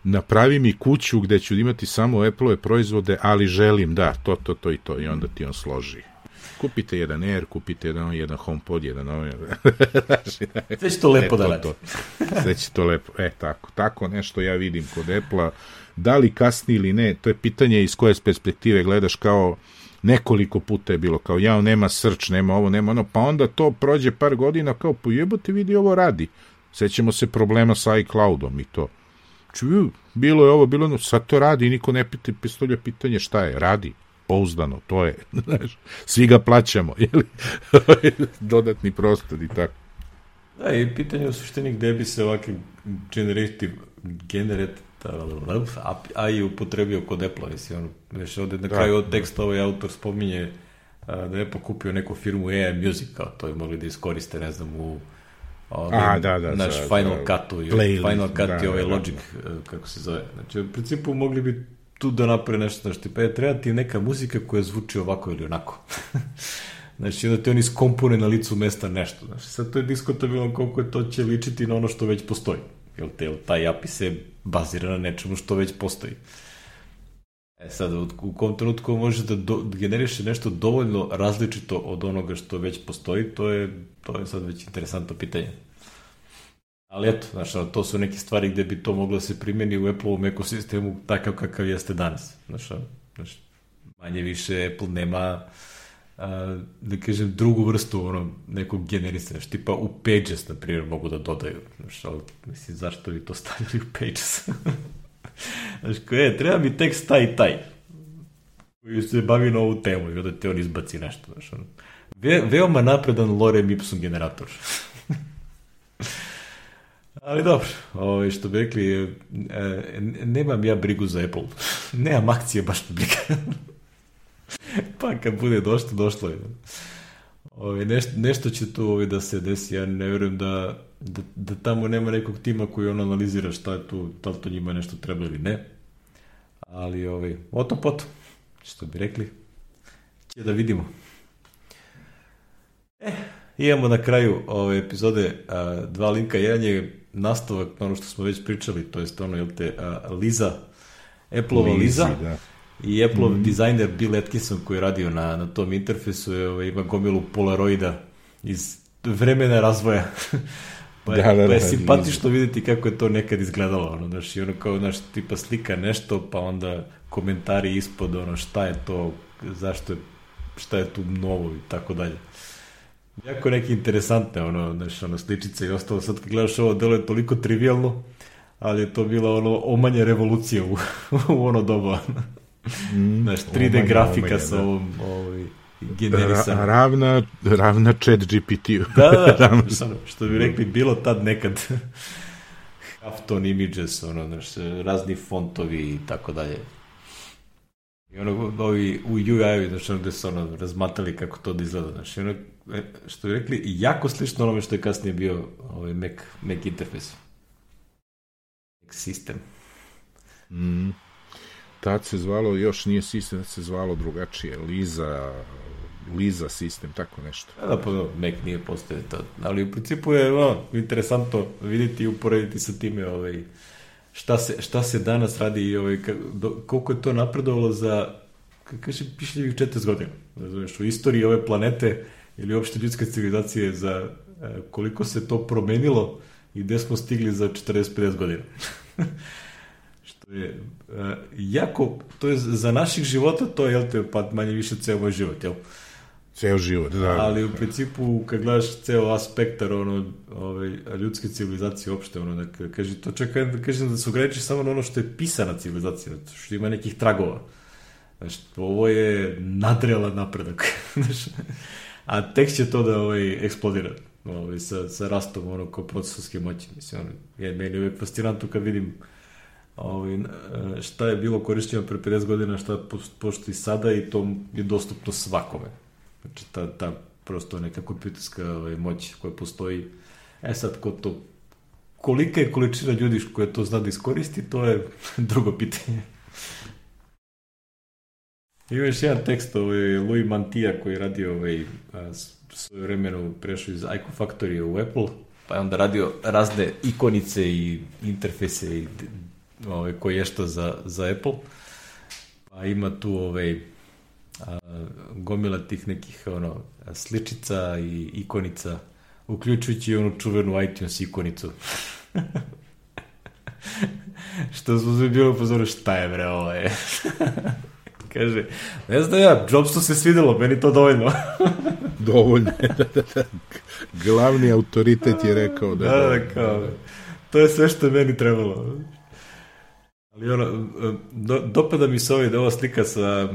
Napravi mi kuću gde ću imati samo Apple-ove proizvode, ali želim, da, to, to, to i to, i onda ti on složi. Kupite jedan Air, kupite jedan, jedan HomePod, jedan ovaj.
Sve će to lepo e, da radi.
Sve će to lepo. E, tako. Tako nešto ja vidim kod Apple-a. Da li kasni ili ne, to je pitanje iz koje perspektive gledaš kao nekoliko puta je bilo kao ja nema search, nema ovo, nema ono, pa onda to prođe par godina kao pojebote vidi ovo radi. Sećamo se problema sa iCloudom i to. Ču, bilo je ovo, bilo ono, sad to radi niko ne pita, pistolja pitanje šta je, radi pouzdano, to je, znaš, svi ga plaćamo, jeli, dodatni prostor i tako.
Da, i pitanje u suštini gde bi se ovakvi generative, generate, a i upotrebio kod Apple, mislim, ono, već ovde na da, kraju od teksta ovaj autor spominje a, da je pokupio neku firmu AI Music, kao to je mogli da iskoriste, ne znam, u
ovim, a, da, da,
naš
da,
Final da, Cut-u, Final Cut da, i ovaj da, Logic, da. kako se zove. Znači, u principu mogli bi tu da napravi nešto, znači, tipa, je, treba ti neka muzika koja zvuči ovako ili onako. znači, onda ti oni skompone na licu mesta nešto. Znači, sad to je diskutabilno koliko je to će ličiti na ono što već postoji. Jel, te, taj API se bazira na nečemu što već postoji. E sad, u kom trenutku može da, do, generiše nešto dovoljno različito od onoga što već postoji, to je, to je sad već interesantno pitanje. Ali eto, znaš, to su neke stvari gde bi to moglo da se primjeni u Apple-ovom ekosistemu takav kakav jeste danas. Znaš, znaš manje više Apple nema a, da kažem, drugu vrstu ono, nekog generisanja. Tipa u Pages, na primjer, mogu da dodaju. Znaš, ali, mislim, zašto bi to stavili u Pages? znaš, ko je, treba mi tekst taj i taj koji se bavi na ovu temu i onda te on izbaci nešto. Znaš, ono. Ve, veoma napredan lorem ipsum generator. Ali dobro, ovo, ovaj, što bi rekli, e, nemam ja brigu za Apple. nemam akcije baš briga. pa kad bude došlo, došlo je. Ovo, ovaj, nešto, nešto će tu ovo, ovaj, da se desi, ja ne verujem da, da, da tamo nema nekog tima koji on analizira šta je tu, da li to njima nešto treba ili ne. Ali, ovaj, o to potom, što bi rekli, će da vidimo. E, imamo na kraju ove epizode a, dva linka. Jedan je nastavak na ono što smo već pričali, to je ono, jel te, uh, Liza, Apple-ova Liza, da. i Apple-ov mm. dizajner Bill Atkinson koji je radio na, na tom interfejsu, je, ovaj, ima gomilu polaroida iz vremena razvoja. pa je, da, da, pa je da, simpatično videti kako je to nekad izgledalo, ono, znaš, i ono kao, znaš, tipa slika nešto, pa onda komentari ispod, ono, šta je to, zašto je, šta je tu novo i tako dalje. Jako neke interesantne, ono, znaš, ono, sličice i ostalo. Sad kad gledaš ovo, delo je toliko trivialno, ali je to bila ono omanje revolucija u, u ono doba. Mm, znaš, 3D omanje, grafika omanje, sa da. ovom, ovaj, generisana.
Ra, ravna, ravna chat GPT-u.
Da, da, da, što, što bi rekli, bilo tad nekad. Afton Images, ono, znaš, razni fontovi i tako dalje. I ono, ovi u UI-u, znaš, ono, gde su ono, razmatali kako to da izgleda, znaš, i ono, e, što bi rekli, jako slično onome što je kasnije bio ovaj Mac, Mac interfejs. Mac sistem.
Mm. Tad se zvalo, još nije sistem, tad se zvalo drugačije, Liza, Liza sistem, tako nešto.
Da, pa Mac nije postoje to. Ali u principu je no, interesantno vidjeti i uporediti sa time ovaj, šta, se, šta se danas radi i ovaj, koliko je to napredovalo za kaže, pišljivih 40 godina. Razumeš, u istoriji ove planete ili uopšte ljudske civilizacije za e, koliko se to promenilo i gde smo stigli za 40-50 godina. što je uh, jako, to je za naših života, to je, jel te, pa manje više ceo moj život, jel?
Ceo život, da.
Ali u principu, kad gledaš ceo aspektar ono, ovaj, ljudske civilizacije uopšte, ono, da kaže, to čekaj da kažem da se ograniči samo na ono što je pisana civilizacija, što ima nekih tragova. Znaš, ovo je nadrela napredak. Znaš, a tek će to da ovaj, eksplodira ovaj, sa, sa rastom ono, ko procesorske moći. Mislim, ono, je meni uvek fascinantno kad vidim ovaj, šta je bilo korišćeno pre 50 godina, šta pošto i sada i to je dostupno svakome. Znači, ta, ta prosto neka kompjuterska ovaj, moć koja postoji. E sad, ko to, kolika je količina ljudi koja to zna da iskoristi, to je drugo pitanje. Ima još jedan tekst, ovaj, Louis Mantija koji je radio ovaj, svoje vremenu prešao iz Ico Factory u Apple, pa je onda radio razne ikonice i interfejse i ovaj, koje je što za, za Apple. Pa ima tu ovaj, a, gomila tih nekih ono, sličica i ikonica, uključujući onu čuvenu iTunes ikonicu. što smo svi bilo pozorili, šta je bre ovo je? Kaže, ne znam ja, Jobsu se svidelo, meni to dovoljno.
dovoljno, da, da, da. Glavni autoritet je rekao da...
Da, da, kao, to je sve što je meni trebalo. Ali ono, do, dopada mi se ovaj da ova slika sa,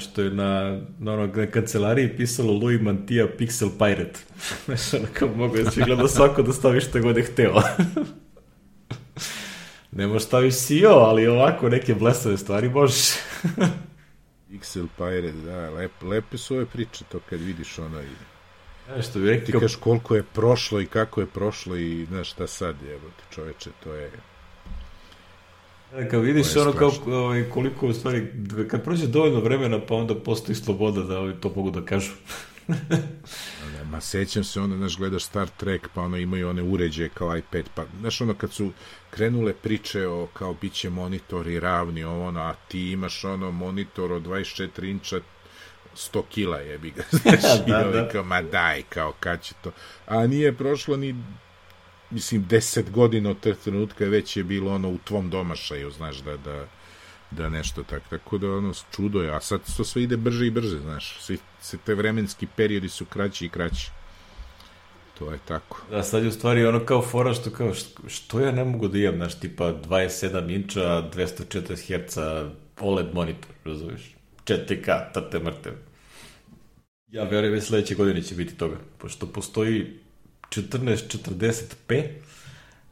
što je na, na, ono, na kancelariji pisalo Louis Mantija Pixel Pirate. Znaš, ono kao mogu je svi gleda svako da staviš šta god je hteo. ne možeš staviš CEO, ali ovako neke blesave stvari možeš.
Pixel Pirate, da, lep, lepe su ove priče, to kad vidiš ono i...
Ja, što bi rekao...
Ti kaš koliko je prošlo i kako je prošlo i znaš šta sad je, čoveče, to je...
Ja, kad vidiš ono kao, ovaj, koliko u stvari, kad prođe dovoljno vremena, pa onda postoji sloboda da ovaj, to mogu da kažu.
ne, ma sećam se onda, znaš, gledaš Star Trek, pa ono imaju one uređaje kao iPad, pa, znaš, ono, kad su krenule priče o kao bit će monitori ravni, ovo, ono, a ti imaš ono monitor od 24 inča 100 kila jebi ga, znaš, da, i da. kao, ma daj, kao, kad će to, a nije prošlo ni mislim, deset godina od tog trenutka već je bilo ono u tvom domašaju, znaš, da, da, da nešto tako, tako da ono čudo je, a sad to sve ide brže i brže, znaš, svi, se te vremenski periodi su kraći i kraći. To je tako.
Da, sad je u stvari ono kao fora što kao, što ja ne mogu da imam, znaš, tipa 27 inča, 240 Hz, OLED monitor, razumiješ? 4K, tate mrtev. Ja verujem već sledeće godine će biti toga, pošto postoji 1440p,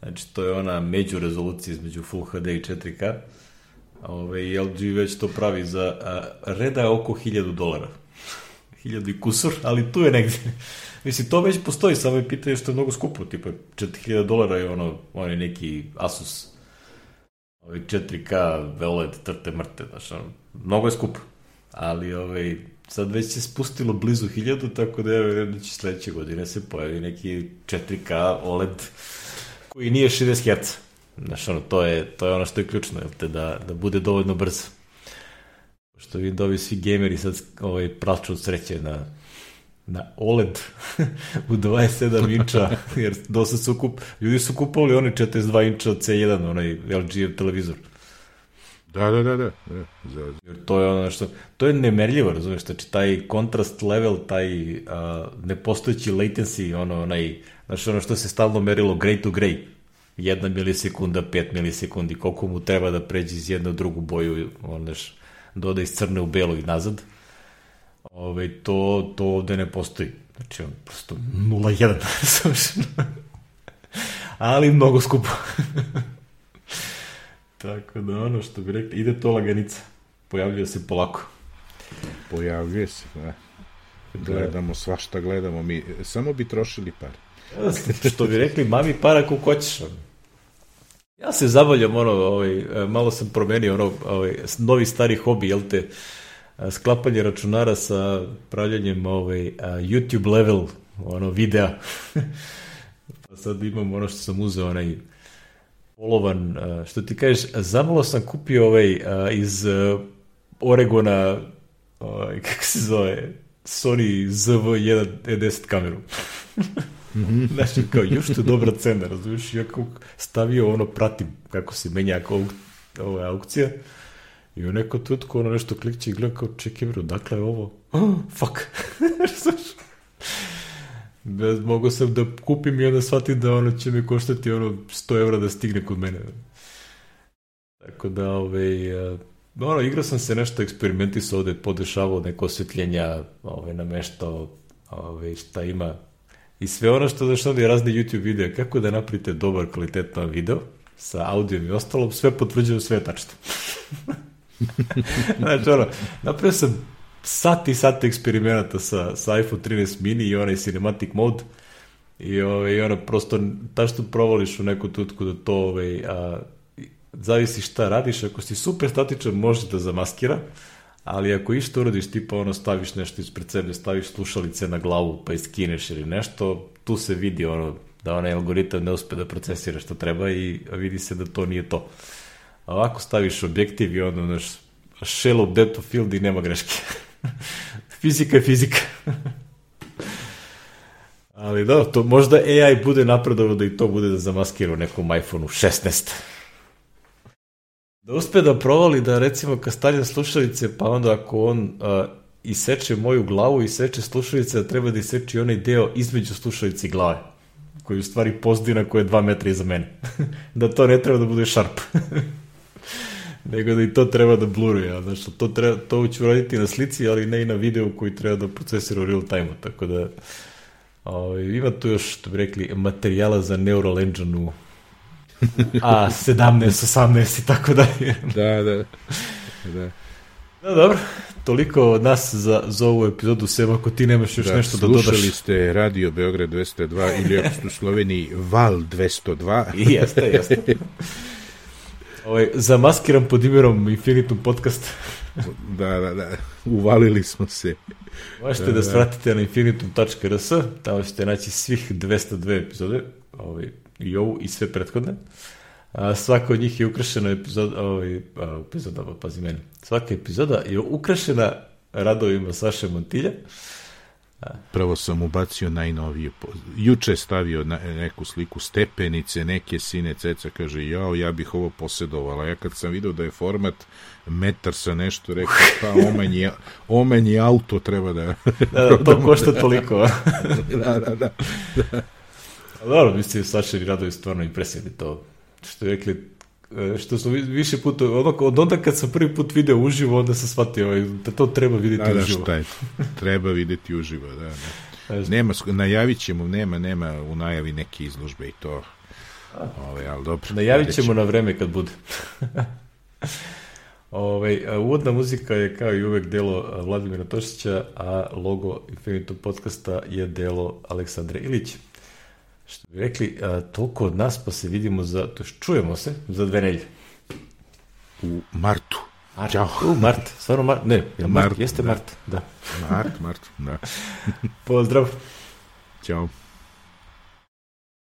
znači to je ona među rezolucija između Full HD i 4K, Ove, LG već to pravi za a, reda je oko 1000 dolara. 1000 i kusur, ali tu je negde. Mislim, to već postoji, samo je pitanje što je mnogo skupo, tipa 4000 dolara je ono, on je neki Asus, ovaj 4K, OLED, trte, mrte, znaš, ono, mnogo je skupo. Ali, ovaj, sad već se spustilo blizu 1000, tako da ja verujem da će sledeće godine se pojavi neki 4K OLED koji nije 60 Hz. Znaš, ono, to je, to je ono što je ključno, jel te, da, da bude dovoljno brzo. Što vidim da ovi svi gameri sad ovaj, praču od sreće na, na OLED u 27 inča, jer dosta su kup, ljudi su kupovali oni 42 inča C1, onaj LG televizor.
Da, da, da, da. da.
Jer to je ono što, to je nemerljivo, razumiješ, znači taj kontrast level, taj uh, nepostojeći latency, ono, onaj, znači ono što se stalno merilo gray to gray, jedna milisekunda, pet milisekundi, koliko mu treba da pređe iz jedne u drugu boju, onaš, doda iz crne u belo i nazad. Ove, to, to ovde ne postoji. Znači, on prosto 0-1, Ali mnogo skupo. Tako da ono što bi rekli, ide to laganica. Pojavljuje se polako.
Pojavljuje se, da. Gledamo svašta, gledamo mi. Samo bi trošili pare.
što bi rekli, mami para kako hoćeš. Ja se zabavljam, ono, ovaj, malo sam promenio, ono, ovaj, novi stari hobi, jel te, sklapanje računara sa pravljanjem ovaj, YouTube level ono, videa. pa sad imam ono što sam uzeo, onaj polovan, što ti kažeš, zamalo sam kupio ovaj iz Oregona, ovaj, kako se zove, Sony ZV-1 E10 kameru. Mm-hmm. Znači, kao, još to dobra cena, razumiješ? Ja kao stavio ono, pratim kako se menja kao, je aukcija. I u neko tutku ono nešto klikće i gleda kao, čekaj bro, dakle je ovo? Oh, fuck. Bez, mogu sam da kupim i onda shvatim da ono će mi koštati ono 100 evra da stigne kod mene. Tako da, ovaj, ono, igrao sam se nešto, eksperimentisao ovde, podešavao neko osvetljenja, ovaj, nameštao ovaj, šta ima i sve ono što znaš ovdje razne YouTube videa, kako da napravite dobar kvalitetan video sa audijom i ostalom, sve potvrđuju sve tačno. znači, ono, napravio sam sat i sat eksperimenata sa, sa iPhone 13 mini i onaj cinematic mode i, ovaj, i ono, prosto, ta što provališ u neku tutku da to, ovaj, a, zavisi šta radiš, ako si super statičan, može da zamaskira, ali ako išto uradiš, tipa ono staviš nešto ispred sebe, staviš slušalice na glavu pa iskineš ili nešto, tu se vidi ono da onaj algoritam ne uspe da procesira što treba i vidi se da to nije to. Ovako staviš objektiv i ono, znaš, shallow depth of field i nema greške. fizika je fizika. Ali da, to možda AI bude napredovao da i to bude da zamaskira u nekom iPhone-u 16 da uspe da provali da recimo kad stavljam slušalice, pa onda ako on uh, iseče moju glavu i seče slušalice, da treba da iseče onaj deo između slušalice i glave, koji u stvari pozdina koja je dva metra iza mene. da to ne treba da bude šarp. nego da i to treba da bluruje. Znači, to, treba, to ću raditi na slici, ali ne i na videu koji treba da procesira u real time Tako da, ovaj, ima tu još, što bi rekli, materijala za Neural Engine u a 17, 18 i tako dalje.
da, da. da.
No dobro, toliko od nas za, za ovu epizodu, Seba, ako ti nemaš još da, nešto da dodaš.
Slušali ste Radio Beograd 202 ili ako ste u Sloveniji Val 202.
I jeste, jeste. Ovaj, zamaskiram pod imenom Infinitum podcast.
da, da, da, uvalili smo se.
Možete da, da, da svratite na infinitum.rs, tamo ćete naći svih 202 epizode, ovaj, i ovu i sve prethodne. A, svaka od njih je ukrašena epizoda, ovaj, a, epizoda, pazi meni, svaka epizoda je ukrašena radovima Saše Montilja.
Prvo sam ubacio najnovije. Juče stavio na, neku sliku stepenice, neke sine ceca, kaže, jao, ja bih ovo posedovala. Ja kad sam video da je format metar sa nešto, rekao, pa omen je, omen je auto treba da...
da, da to košta toliko.
da, da, da. da.
Dobro, mislim, Sašeri radovi stvarno impresivni to. Što je rekli, što su više puta, ono, od onda kad sam prvi put video uživo, onda sam shvatio ovaj, da to treba videti da, uživo.
Da, šta je, treba videti uživo, da, da. Nema, najavit ćemo, nema, nema u najavi neke izložbe i to. Ove, ovaj, ali dobro.
Najavit ćemo na vreme kad bude. Ove, ovaj, uvodna muzika je kao i uvek delo Vladimira Tošića, a logo Infinitum podcasta je delo Aleksandre Ilića. Što bi rekli, a, toliko od nas, pa se vidimo za, to čujemo se za dve nelje.
U martu.
Mart. Ćao. U, mart. Stvarno mart. Ne, je mart, mart jeste da. mart. Da.
Mart, mart, da.
Pozdrav.
Ćao.